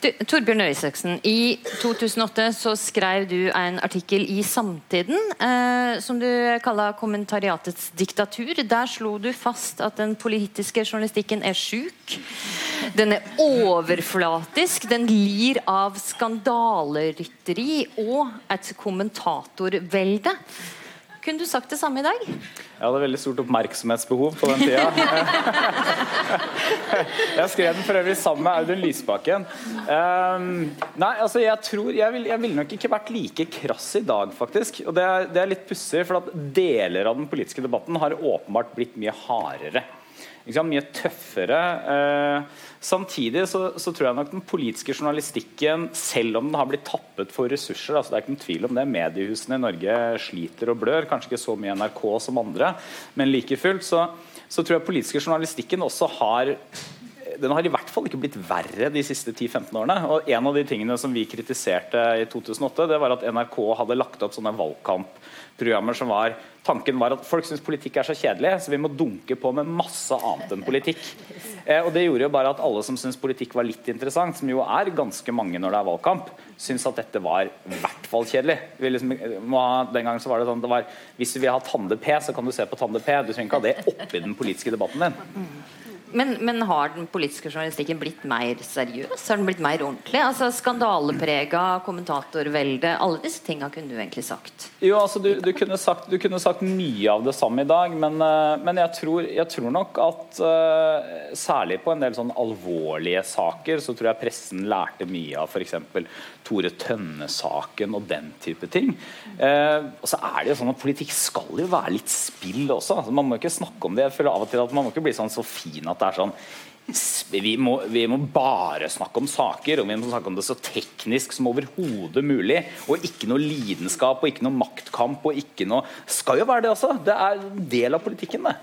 Du, Torbjørn Røe i 2008 så skrev du en artikkel i Samtiden eh, som du kalla 'Kommentariatets diktatur'. Der slo du fast at den politiske journalistikken er sjuk. Den er overflatisk, den lir av skandalerytteri og et kommentatorvelde. Kunne du sagt det samme i dag? Jeg hadde veldig stort oppmerksomhetsbehov på den tida. *laughs* jeg skrev den for øvrig sammen med Audun Lysbakken. Um, nei, altså jeg tror Jeg ville vil nok ikke vært like krass i dag, faktisk. Og det er, det er litt pussig, for at deler av den politiske debatten har åpenbart blitt mye hardere. Mye tøffere. Eh, samtidig så, så, tror jeg nok den politiske journalistikken, selv om den har blitt tappet for ressurser altså Det er ikke noen tvil om det. Mediehusene i Norge sliter og blør. Kanskje ikke så mye NRK som andre, men like fullt så, så tror jeg politiske journalistikken også har den har i hvert fall ikke blitt verre de siste 10-15 årene. Og En av de tingene som vi kritiserte i 2008, det var at NRK hadde lagt opp sånne valgkampprogrammer som var Tanken var at folk syns politikk er så kjedelig, så vi må dunke på med masse annet enn politikk. Eh, og Det gjorde jo bare at alle som syns politikk var litt interessant, som jo er ganske mange når det er valgkamp, syns at dette var i hvert fall kjedelig. Liksom, den gangen så var det sånn det var, Hvis du vil ha Tande P, så kan du se på Tande P. Du trenger ikke ha det oppi den politiske debatten din. Men, men, har den politiske journalistikken blitt mer seriøs? Har den blitt mer ordentlig? Altså Skandaleprega, kommentatorvelde, alle disse tinga kunne du egentlig sagt. Jo, altså du, du, kunne sagt, du, kunne sagt, mye av det samme i dag, men, uh, men jeg, tror, jeg, tror, nok at uh, særlig på en del sånn alvorlige saker, så tror jeg pressen lærte mye av f.eks. Tore Tønne-saken og den type ting. Uh, og så er det jo sånn at Politikk skal jo være litt spill også. Altså, man må ikke snakke om det. Jeg føler av og til at Man må ikke bli sånn så fin at det er sånn vi må, vi må, bare snakke om saker, og vi må snakke om det så teknisk som overhodet mulig. Og ikke noe lidenskap og ikke noe maktkamp. og ikke noe, Skal jo være det også. Det er en del av politikken, det.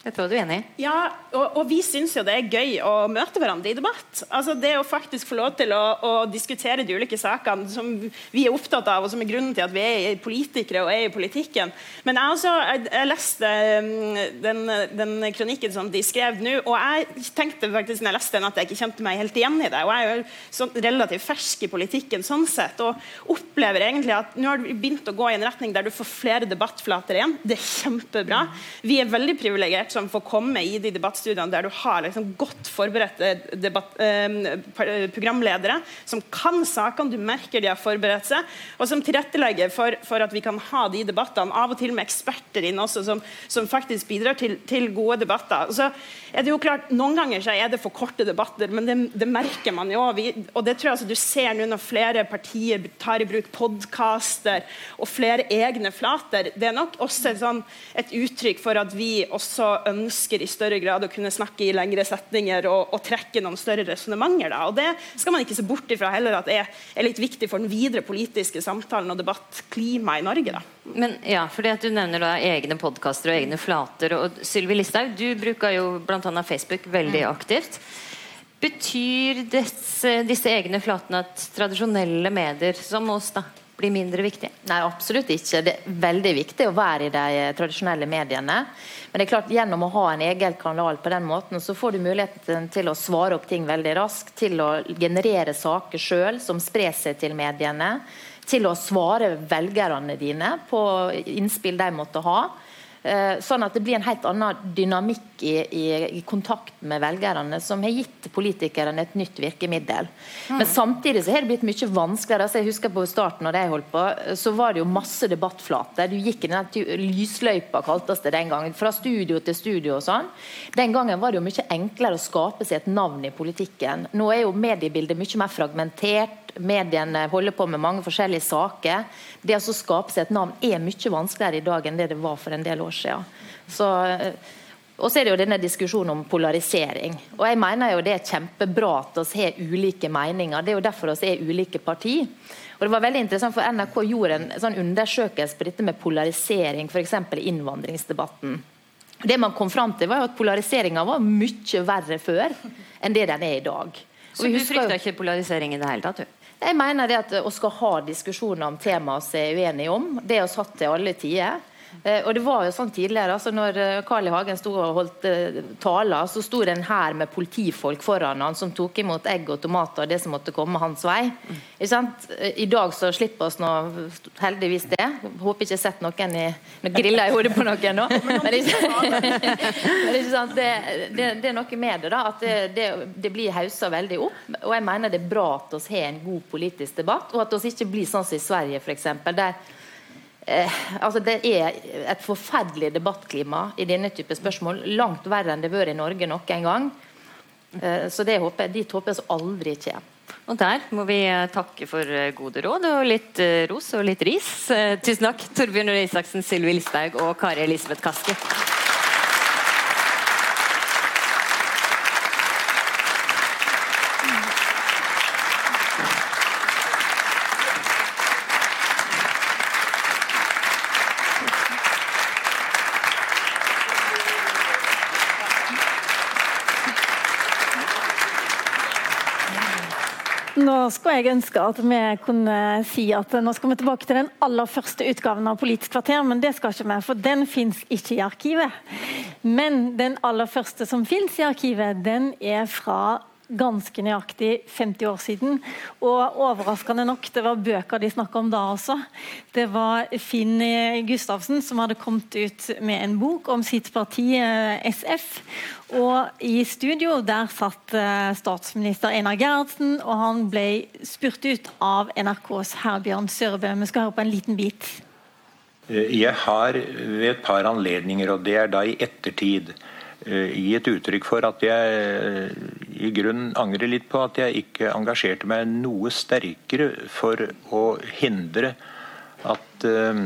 Dette var du enig i? Ja, og, og vi syns jo det er gøy å møte hverandre i debatt. Altså Det å faktisk få lov til å, å, diskutere de ulike sakene som vi er opptatt av, og som er grunnen til at vi er politikere og er i politikken. Men jeg også, jeg, jeg leste mm, den, den, kronikken som de skrev nå, og jeg tenkte faktisk når jeg leste den at jeg ikke kjente meg helt igjen i det. Og jeg er jo sånn relativt fersk i politikken sånn sett, og opplever egentlig at nå har du begynt å gå i en retning der du får flere debattflater igjen. Det er kjempebra. Vi er veldig privilegerte som får komme i de debattstudiene der du har liksom godt forberedte debatt, eh, programledere som kan sakene, du merker de har forberedt seg, og som tilrettelegger for, for, at vi kan ha de debattene, av og til med eksperter inn også, som, som faktisk bidrar til, til, gode debatter. Så er det jo klart, Noen ganger så er det for korte debatter, men det, det merker man jo. Vi, og det tror jeg altså du ser nå når flere partier tar i bruk podkaster og flere egne flater. Det er nok også et, sånn, et uttrykk for at vi også ønsker i større grad å kunne snakke i lengre setninger og, og trekke noen større resonnementer. Det skal man ikke se bort ifra heller at det er, er, litt viktig for den videre politiske samtalen og debattklimaet i Norge. Da. Men ja, fordi at Du nevner da egne podkaster og egne flater. og Sylvi Listhaug, du bruker jo bl.a. Facebook veldig mm. aktivt. Betyr disse, disse egne flatene at tradisjonelle medier som oss da, blir mindre viktig? Nei, absolutt ikke. Det er veldig viktig å være i de tradisjonelle mediene. Men det er klart, gjennom å ha en egen kanal på den måten, så får du muligheten til å svare opp ting veldig raskt. Til å generere saker sjøl som sprer seg til mediene. Til å svare velgerne dine på innspill de måtte ha. Eh, sånn at det blir en helt annen dynamikk i, i, i kontakt med velgerne, som har gitt politikerne et nytt virkemiddel. Mm. Men samtidig så har det blitt mye vanskeligere. Altså jeg husker på starten når jeg holdt på, så var det jo masse debattflater. Du gikk i den lysløypa, kaltes det den gangen. Fra studio til studio og sånn. Den gangen var det jo mye enklere å skape seg et navn i politikken. Nå er jo mediebildet mye mer fragmentert mediene holder på med mange forskjellige saker. Det å skape seg et navn er mye vanskeligere i dag enn det det var for en del år siden. Så, eh, og så er det jo denne diskusjonen om polarisering. Og jeg mener jo det er kjempebra at vi har ulike meninger. Det er jo derfor vi er ulike parti. Og det var veldig interessant for NRK gjorde en sånn undersøkelse på dette med polarisering, f.eks. i innvandringsdebatten. Det man kom fram til var jo at Polariseringa var mye verre før enn det den er i dag. Så du frykter ikke polarisering i det hele tatt? du? Jeg mener det at å skal ha diskusjoner om temaer vi er uenige om, det er satt til alle tider. Eh, og det var jo sånn tidligere, altså når eh, Carl I. Hagen sto og holdt uh, taler, så sto det en hær med politifolk foran han som tok imot egg og tomater og det som måtte komme hans vei. I dag så slipper oss nå heldigvis det. Håper ikke jeg har sett noen i Nå griller jeg hodet på noen nå. Men, *laughs* det, det, det, er noe med det, da. At det, det, det blir haussa veldig opp. Og jeg mener det er bra at vi har en god politisk debatt, og at vi ikke blir sånn som i Sverige, f.eks. der eh, altså Det er et forferdelig debattklima i denne type spørsmål. Langt verre enn det har vært i Norge noen gang. Eh, så det håper jeg, dit håper jeg aldri kommer. Og der må vi eh, takke for eh, gode råd og litt eh, ros og litt ris. Tusen takk, Torbjørn Røe Isaksen, Sylvi Listhaug og Kari Elisabeth Kaski. Jeg ønske at vi kunne si at nå skal vi tilbake til den aller første utgaven av Politisk kvarter, men det skal ikke vi, for den fins ikke i arkivet. Men den aller første som fins i arkivet, den er fra ganske nøyaktig 50 år siden. Og overraskende nok, det var bøker de snakka om da også. Det var Finn Gustavsen som hadde kommet ut med en bok om sitt parti, eh, SF. Og i studio der satt eh, statsminister Einar Gerhardsen, og han ble spurt ut av NRKs Herbjørn Sørebø. Vi skal høre på en liten bit. Eh, Jeg har ved et par anledninger, og det er da i ettertid, eh, et uttrykk for at jeg eh, i grunnen angrer litt på at jeg ikke engasjerte meg noe sterkere for å hindre at eh,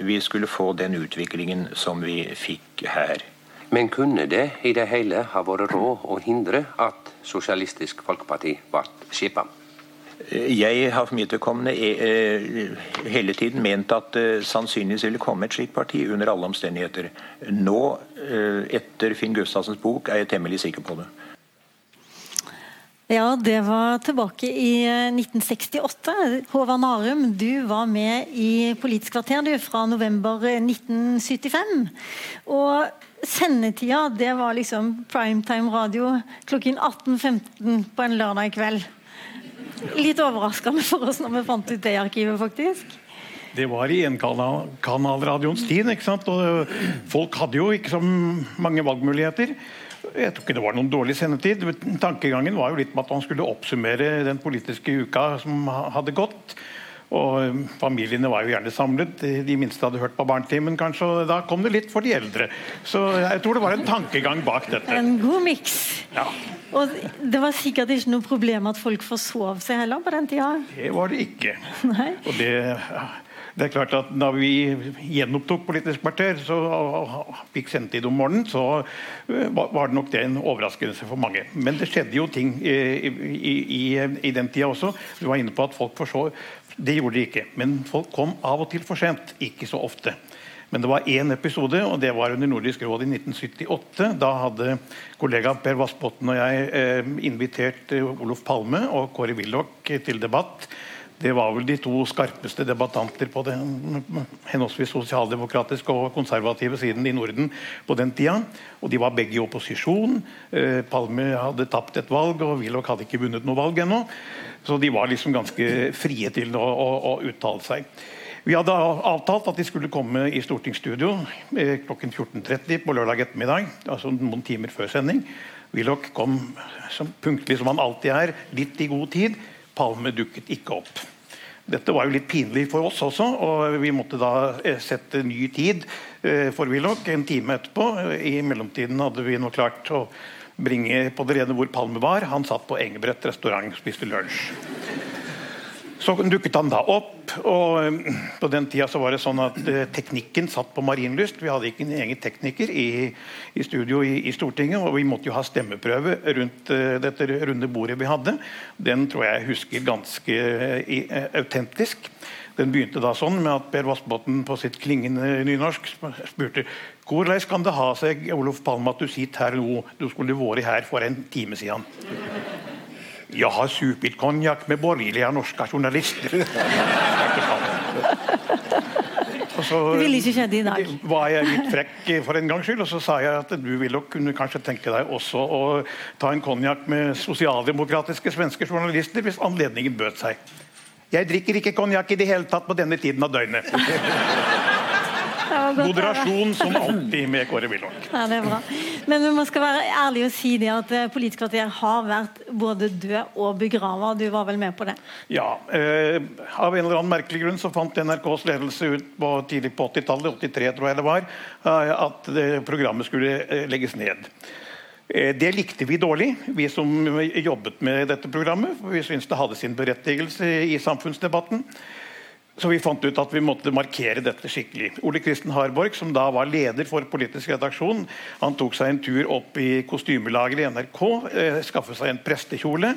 vi skulle få den utviklingen som vi fikk her. Men kunne det i det hele ha vært råd å hindre at Sosialistisk Folkeparti ble skipa? Jeg har for mitt vedkommende eh, hele tiden ment at det sannsynligvis ville komme et slikt parti under alle omstendigheter. Nå, eh, etter Finn Gustavsens bok, er jeg temmelig sikker på det. Ja, det var tilbake i eh, 1968. Håvard Narum, du var med i Politisk kvarter du, fra november eh, 1975. Og sendetida, det var liksom primetime radio klokken 18.15 på en lørdag kveld. Litt overraskende for oss når vi fant ut det arkivet, faktisk. Det var i enkanalradioens tid, ikke sant? og folk hadde jo ikke så mange valgmuligheter. Jeg tror ikke det var noen dårlig sendetid. Tankegangen var jo litt med at man skulle oppsummere den politiske uka som hadde gått. Og Familiene var jo gjerne samlet. De minste hadde hørt på Barnetimen, kanskje. og Da kom det litt for de eldre. Så jeg tror det var en tankegang bak dette. En god miks. Ja, Og det var sikkert ikke noe problem at folk forsov seg heller på den tida. Det var det ikke. *laughs* Nei. Og det, det er klart at Da vi gjenopptok Politisk kvarter så, og fikk sendetid om morgenen, så eh, var det nok det en overraskelse for mange. Men det skjedde jo ting eh, i, i, i, i den tida også. Du var inne på at folk forså Det gjorde de ikke. Men folk kom av og til for sent. Ikke så ofte. Men det var én episode, og det var under Nordisk råd i 1978. Da hadde kollega Per Vassbotn og jeg eh, invitert eh, Olof Palme og Kåre Willoch til debatt. Det var vel de to skarpeste debattanter på den henholdsvis sosialdemokratiske og konservative siden i Norden på den tida. Og de var begge i opposisjon. Eh, Palme hadde tapt et valg, og Willoch hadde ikke vunnet noe valg ennå. Så de var liksom ganske frie til å, å, å uttale seg. Vi hadde avtalt at de skulle komme i stortingsstudio eh, klokken 14.30 på lørdag ettermiddag. altså noen timer før sending. Willoch kom som punktlig som han alltid er, litt i god tid. Palme dukket ikke opp. Dette var jo litt pinlig for oss også, og vi måtte da eh, sette ny tid eh, for Willoch en time etterpå. I mellomtiden hadde vi nå klart å bringe på det rene hvor Palme var. Han satt på Engebrett restaurant og spiste lunsj. Så dukket han da opp, og eh, på den tida så var det sånn at eh, teknikken satt på Marienlyst. Vi hadde ikke en egen tekniker i, i studio i, i, Stortinget, og vi måtte jo ha stemmeprøve rundt eh, dette runde bordet vi hadde. Den tror jeg jeg husker ganske i, eh, autentisk. Den begynte da sånn med at Per Vassbotn på sitt klingende nynorsk spurte hvordan kan det ha seg Olof Palme, at du sitter her nå, du skulle vært her for en time siden. Jeg har supet konjakk med borgerlige norske journalister. Og så var jeg litt frekk for en gangs skyld, og så sa jeg at du ville kunne kanskje tenke deg også å ta en konjakk med sosialdemokratiske svenske journalister hvis anledningen bød seg. Jeg drikker ikke konjakk i det hele tatt på denne tiden av døgnet. Det var godt å høre. Moderasjon som alltid med Kåre Willoch. Ja, det er bra. Men vi skal være ærlige og si det at eh, Politisk kvarter har vært både død og begrava. Du var vel med på det? Ja, eh, Av en eller annen merkelig grunn så fant NRKs ledelse ut på tidlig på 80-tallet, 83 tror jeg det var, eh, at det, programmet skulle eh, legges ned. Eh, Det likte vi dårlig, vi som jobbet med dette programmet. for Vi syntes det hadde sin berettigelse i samfunnsdebatten. Så vi fant ut at vi måtte markere dette skikkelig. Ole Kristen Harborg, som da var leder for politisk redaksjon, han tok seg en tur opp i kostymelageret i NRK, eh, skaffet seg en prestekjole,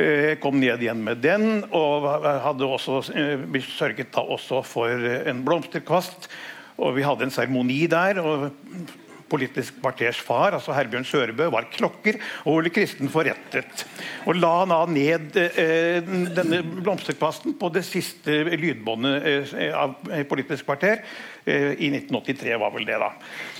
eh, kom ned igjen med den, og hadde også, eh, sørget da også for en blomsterkvast. Og vi hadde en seremoni der. og Politisk kvarters far, altså Herbjørn Sørebø, var klokker, og Ole Kristen forrettet. Og la da ned eh, denne blomsterkvasten på det siste lydbåndet eh, av Politisk kvarter. Eh, I 1983 var vel det, da.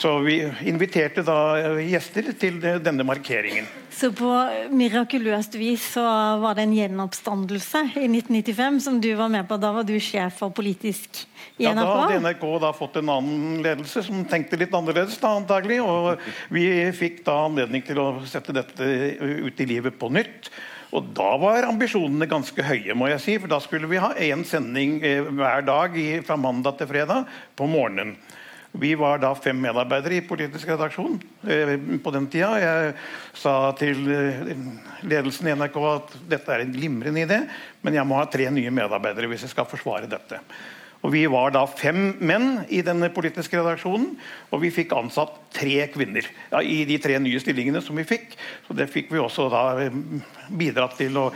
Så vi inviterte da eh, gjester til denne markeringen. Så på mirakuløst vis så var det en gjenoppstandelse i 1995 som du var med på. Da var du sjef for politisk i Ja, da hadde NRK. NRK da fått en annen ledelse som tenkte litt annerledes. da antagelig, og Vi fikk da anledning til å sette dette ut i livet på nytt. Og da var ambisjonene ganske høye, må jeg si, for da skulle vi ha én sending eh, hver dag fra mandag til fredag på morgenen. Vi var da fem medarbeidere i politisk redaksjon eh, på den tida. Jeg sa til eh, ledelsen i NRK at dette er en glimrende idé, men jeg må ha tre nye medarbeidere hvis jeg skal forsvare dette. Og Vi var da fem menn i denne politiske redaksjonen, og vi fikk ansatt tre kvinner ja, i de tre nye stillingene som vi fikk. Så Det fikk vi også da eh, bidratt til å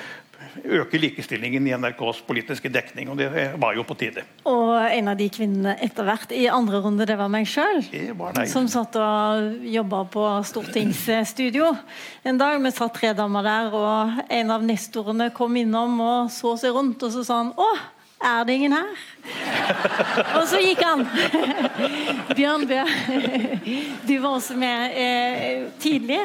øke likestillingen i NRKs politiske dekning, og det var jo på tide. Og en av de kvinnene etter hvert i andre runde, det var meg sjøl. Som satt og jobba på stortingsstudio en dag. Vi satt tre damer der, og en av nestorene kom innom og så seg rundt, og så sa han Å, er det ingen her? og så gikk han. Bjørn Bø, du var også med eh, tidlig.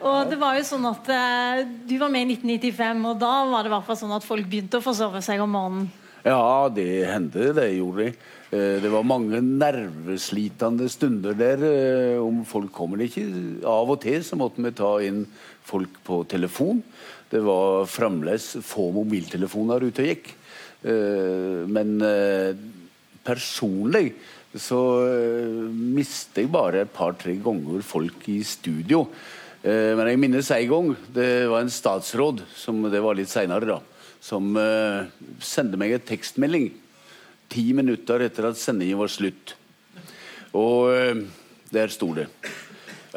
Og det var jo sånn at eh, Du var med i 1995, og da var det hvert sånn at folk begynte å forsove seg om morgenen. Ja, det hendte. Det gjorde det. Eh, Det var mange nerveslitende stunder der. eh, Om folk kommer ikke Av og til så måtte vi ta inn folk på telefon. Det var fremdeles få mobiltelefoner ute og gikk. Eh, Men eh, personlig så mister jeg bare et par-tre ganger folk i studio. Eh, Men jeg minnes en gang. Det var en statsråd, som det var litt seinere, da, som eh, sendte meg en tekstmelding ti minutter etter at sendingen var slutt. Og eh, der sto det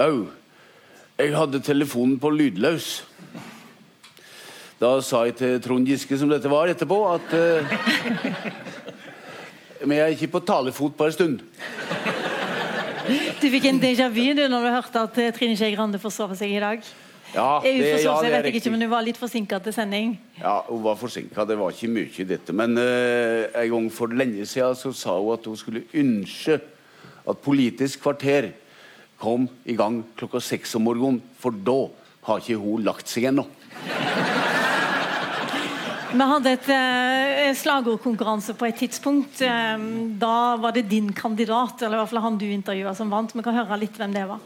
Au, jeg hadde telefonen på lydløs. Da sa jeg til Trond Giske, som dette var, etterpå, at eh, Vi er ikke på talefot på en stund. Du fikk en déjà vu du når du hørte at eh, Trine Skei Grande forsov seg i dag. Ja, Jeg det, ja, det er vet jeg ikke, men Hun var litt forsinka til sending. Ja, Hun var forsinka, det var ikke mye i dette. Men uh, en gang for lenge siden så sa hun at hun skulle ønske at Politisk kvarter kom i gang klokka seks om morgenen, for da har ikke hun lagt seg ennå. Vi hadde et eh, slagordkonkurranse på et tidspunkt. Eh, da var det din kandidat, eller i hvert fall han du intervjua, som vant. Vi kan høre litt hvem det var.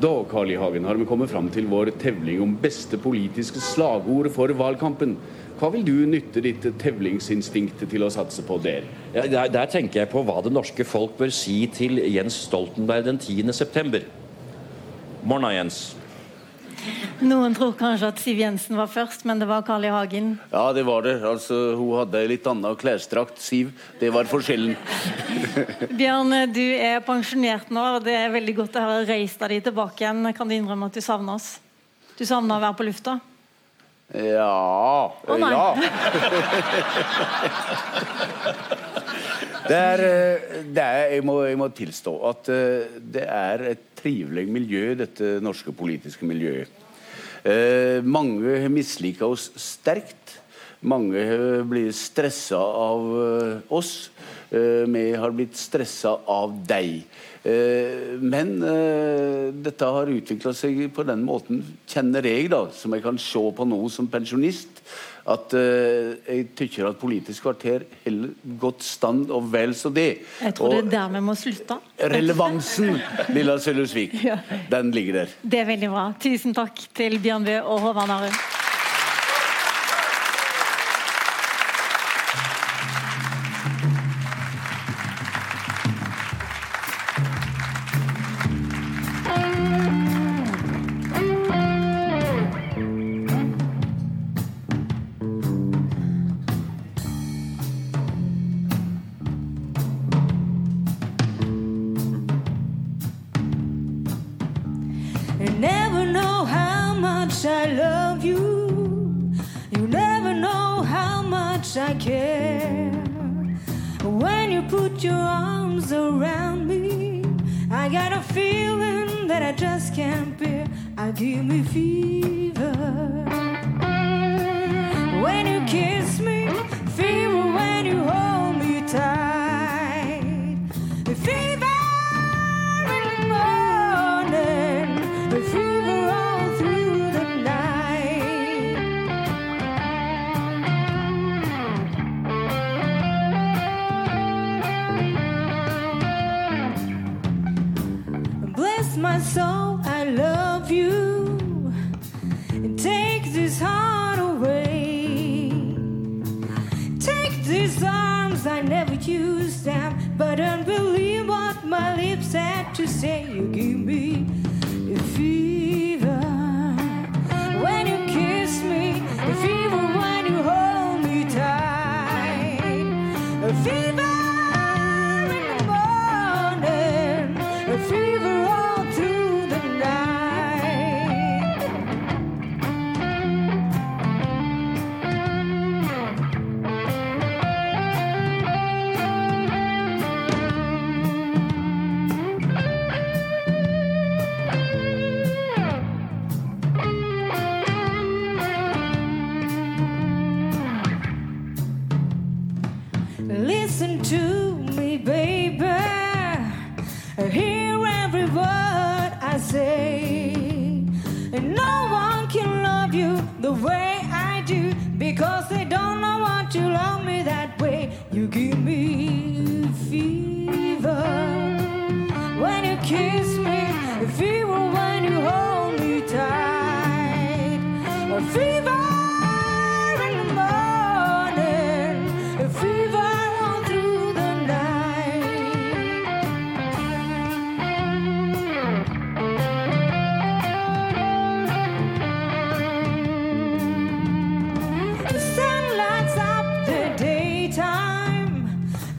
Da Carl I. Hagen, har vi kommet fram til vår tevling om beste politiske slagord for valgkampen. Hva vil du nytte ditt tevlingsinstinkt til å satse på der? Ja, der, der tenker jeg på hva det norske folk bør si til Jens Stoltenberg den 10. september. Morna, Jens. Noen tror kanskje at Siv Jensen var først, men det var Carl I. Hagen. Ja, det var det. Altså, Hun hadde ei litt anna klesdrakt, Siv. Det var forskjellen. *laughs* *laughs* Bjørn, du er pensjonert nå, og det er veldig godt å høre reist deg tilbake igjen. Kan du innrømme at du savner oss? Du savner å være på lufta? Ja Å, nei. Ja. *laughs* Det er, eh, det er jeg, må, jeg må tilstå at eh, det er et trivelig miljø, dette norske politiske miljøet. Eh, mange har mislika oss sterkt. Mange blitt stressa av eh, oss. Eh, Vi har blitt stressa av deg. Eh, Men dette har utvikla seg på den måten, kjenner jeg, da, som jeg kan se på nå som pensjonist, at uh, jeg tykker at Politisk kvarter holder godt stand, og vel så det. Jeg tror det er der vi må slutte. relevansen, Lilla Sølhusvik, *laughs* Ja. den ligger der. Det er veldig bra. Tusen takk til Bjørn Bø og Håvard Narum.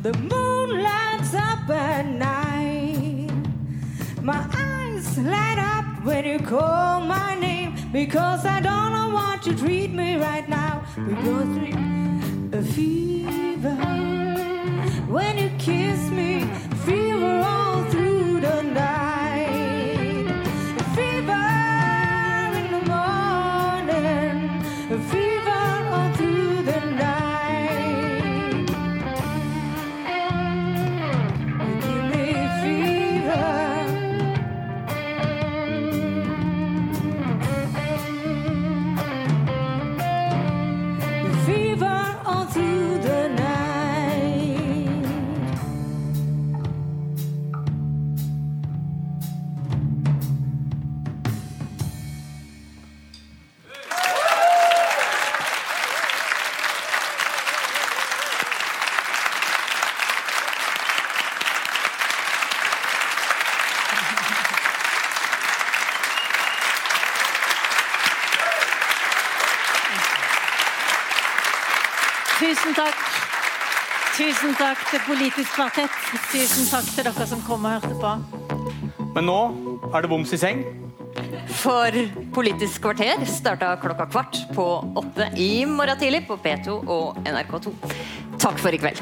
The moon lights up at night. My eyes light up when you call my name because I don't know what to treat me right now. Because a fever when you kiss me, Tusen takk til Politisk kvartett. Tusen takk til dere som kom og hørte på. Men nå er det boms i seng. For Politisk kvarter starta klokka kvart på åtte i morgen tidlig på P2 og NRK2. Takk for i kveld.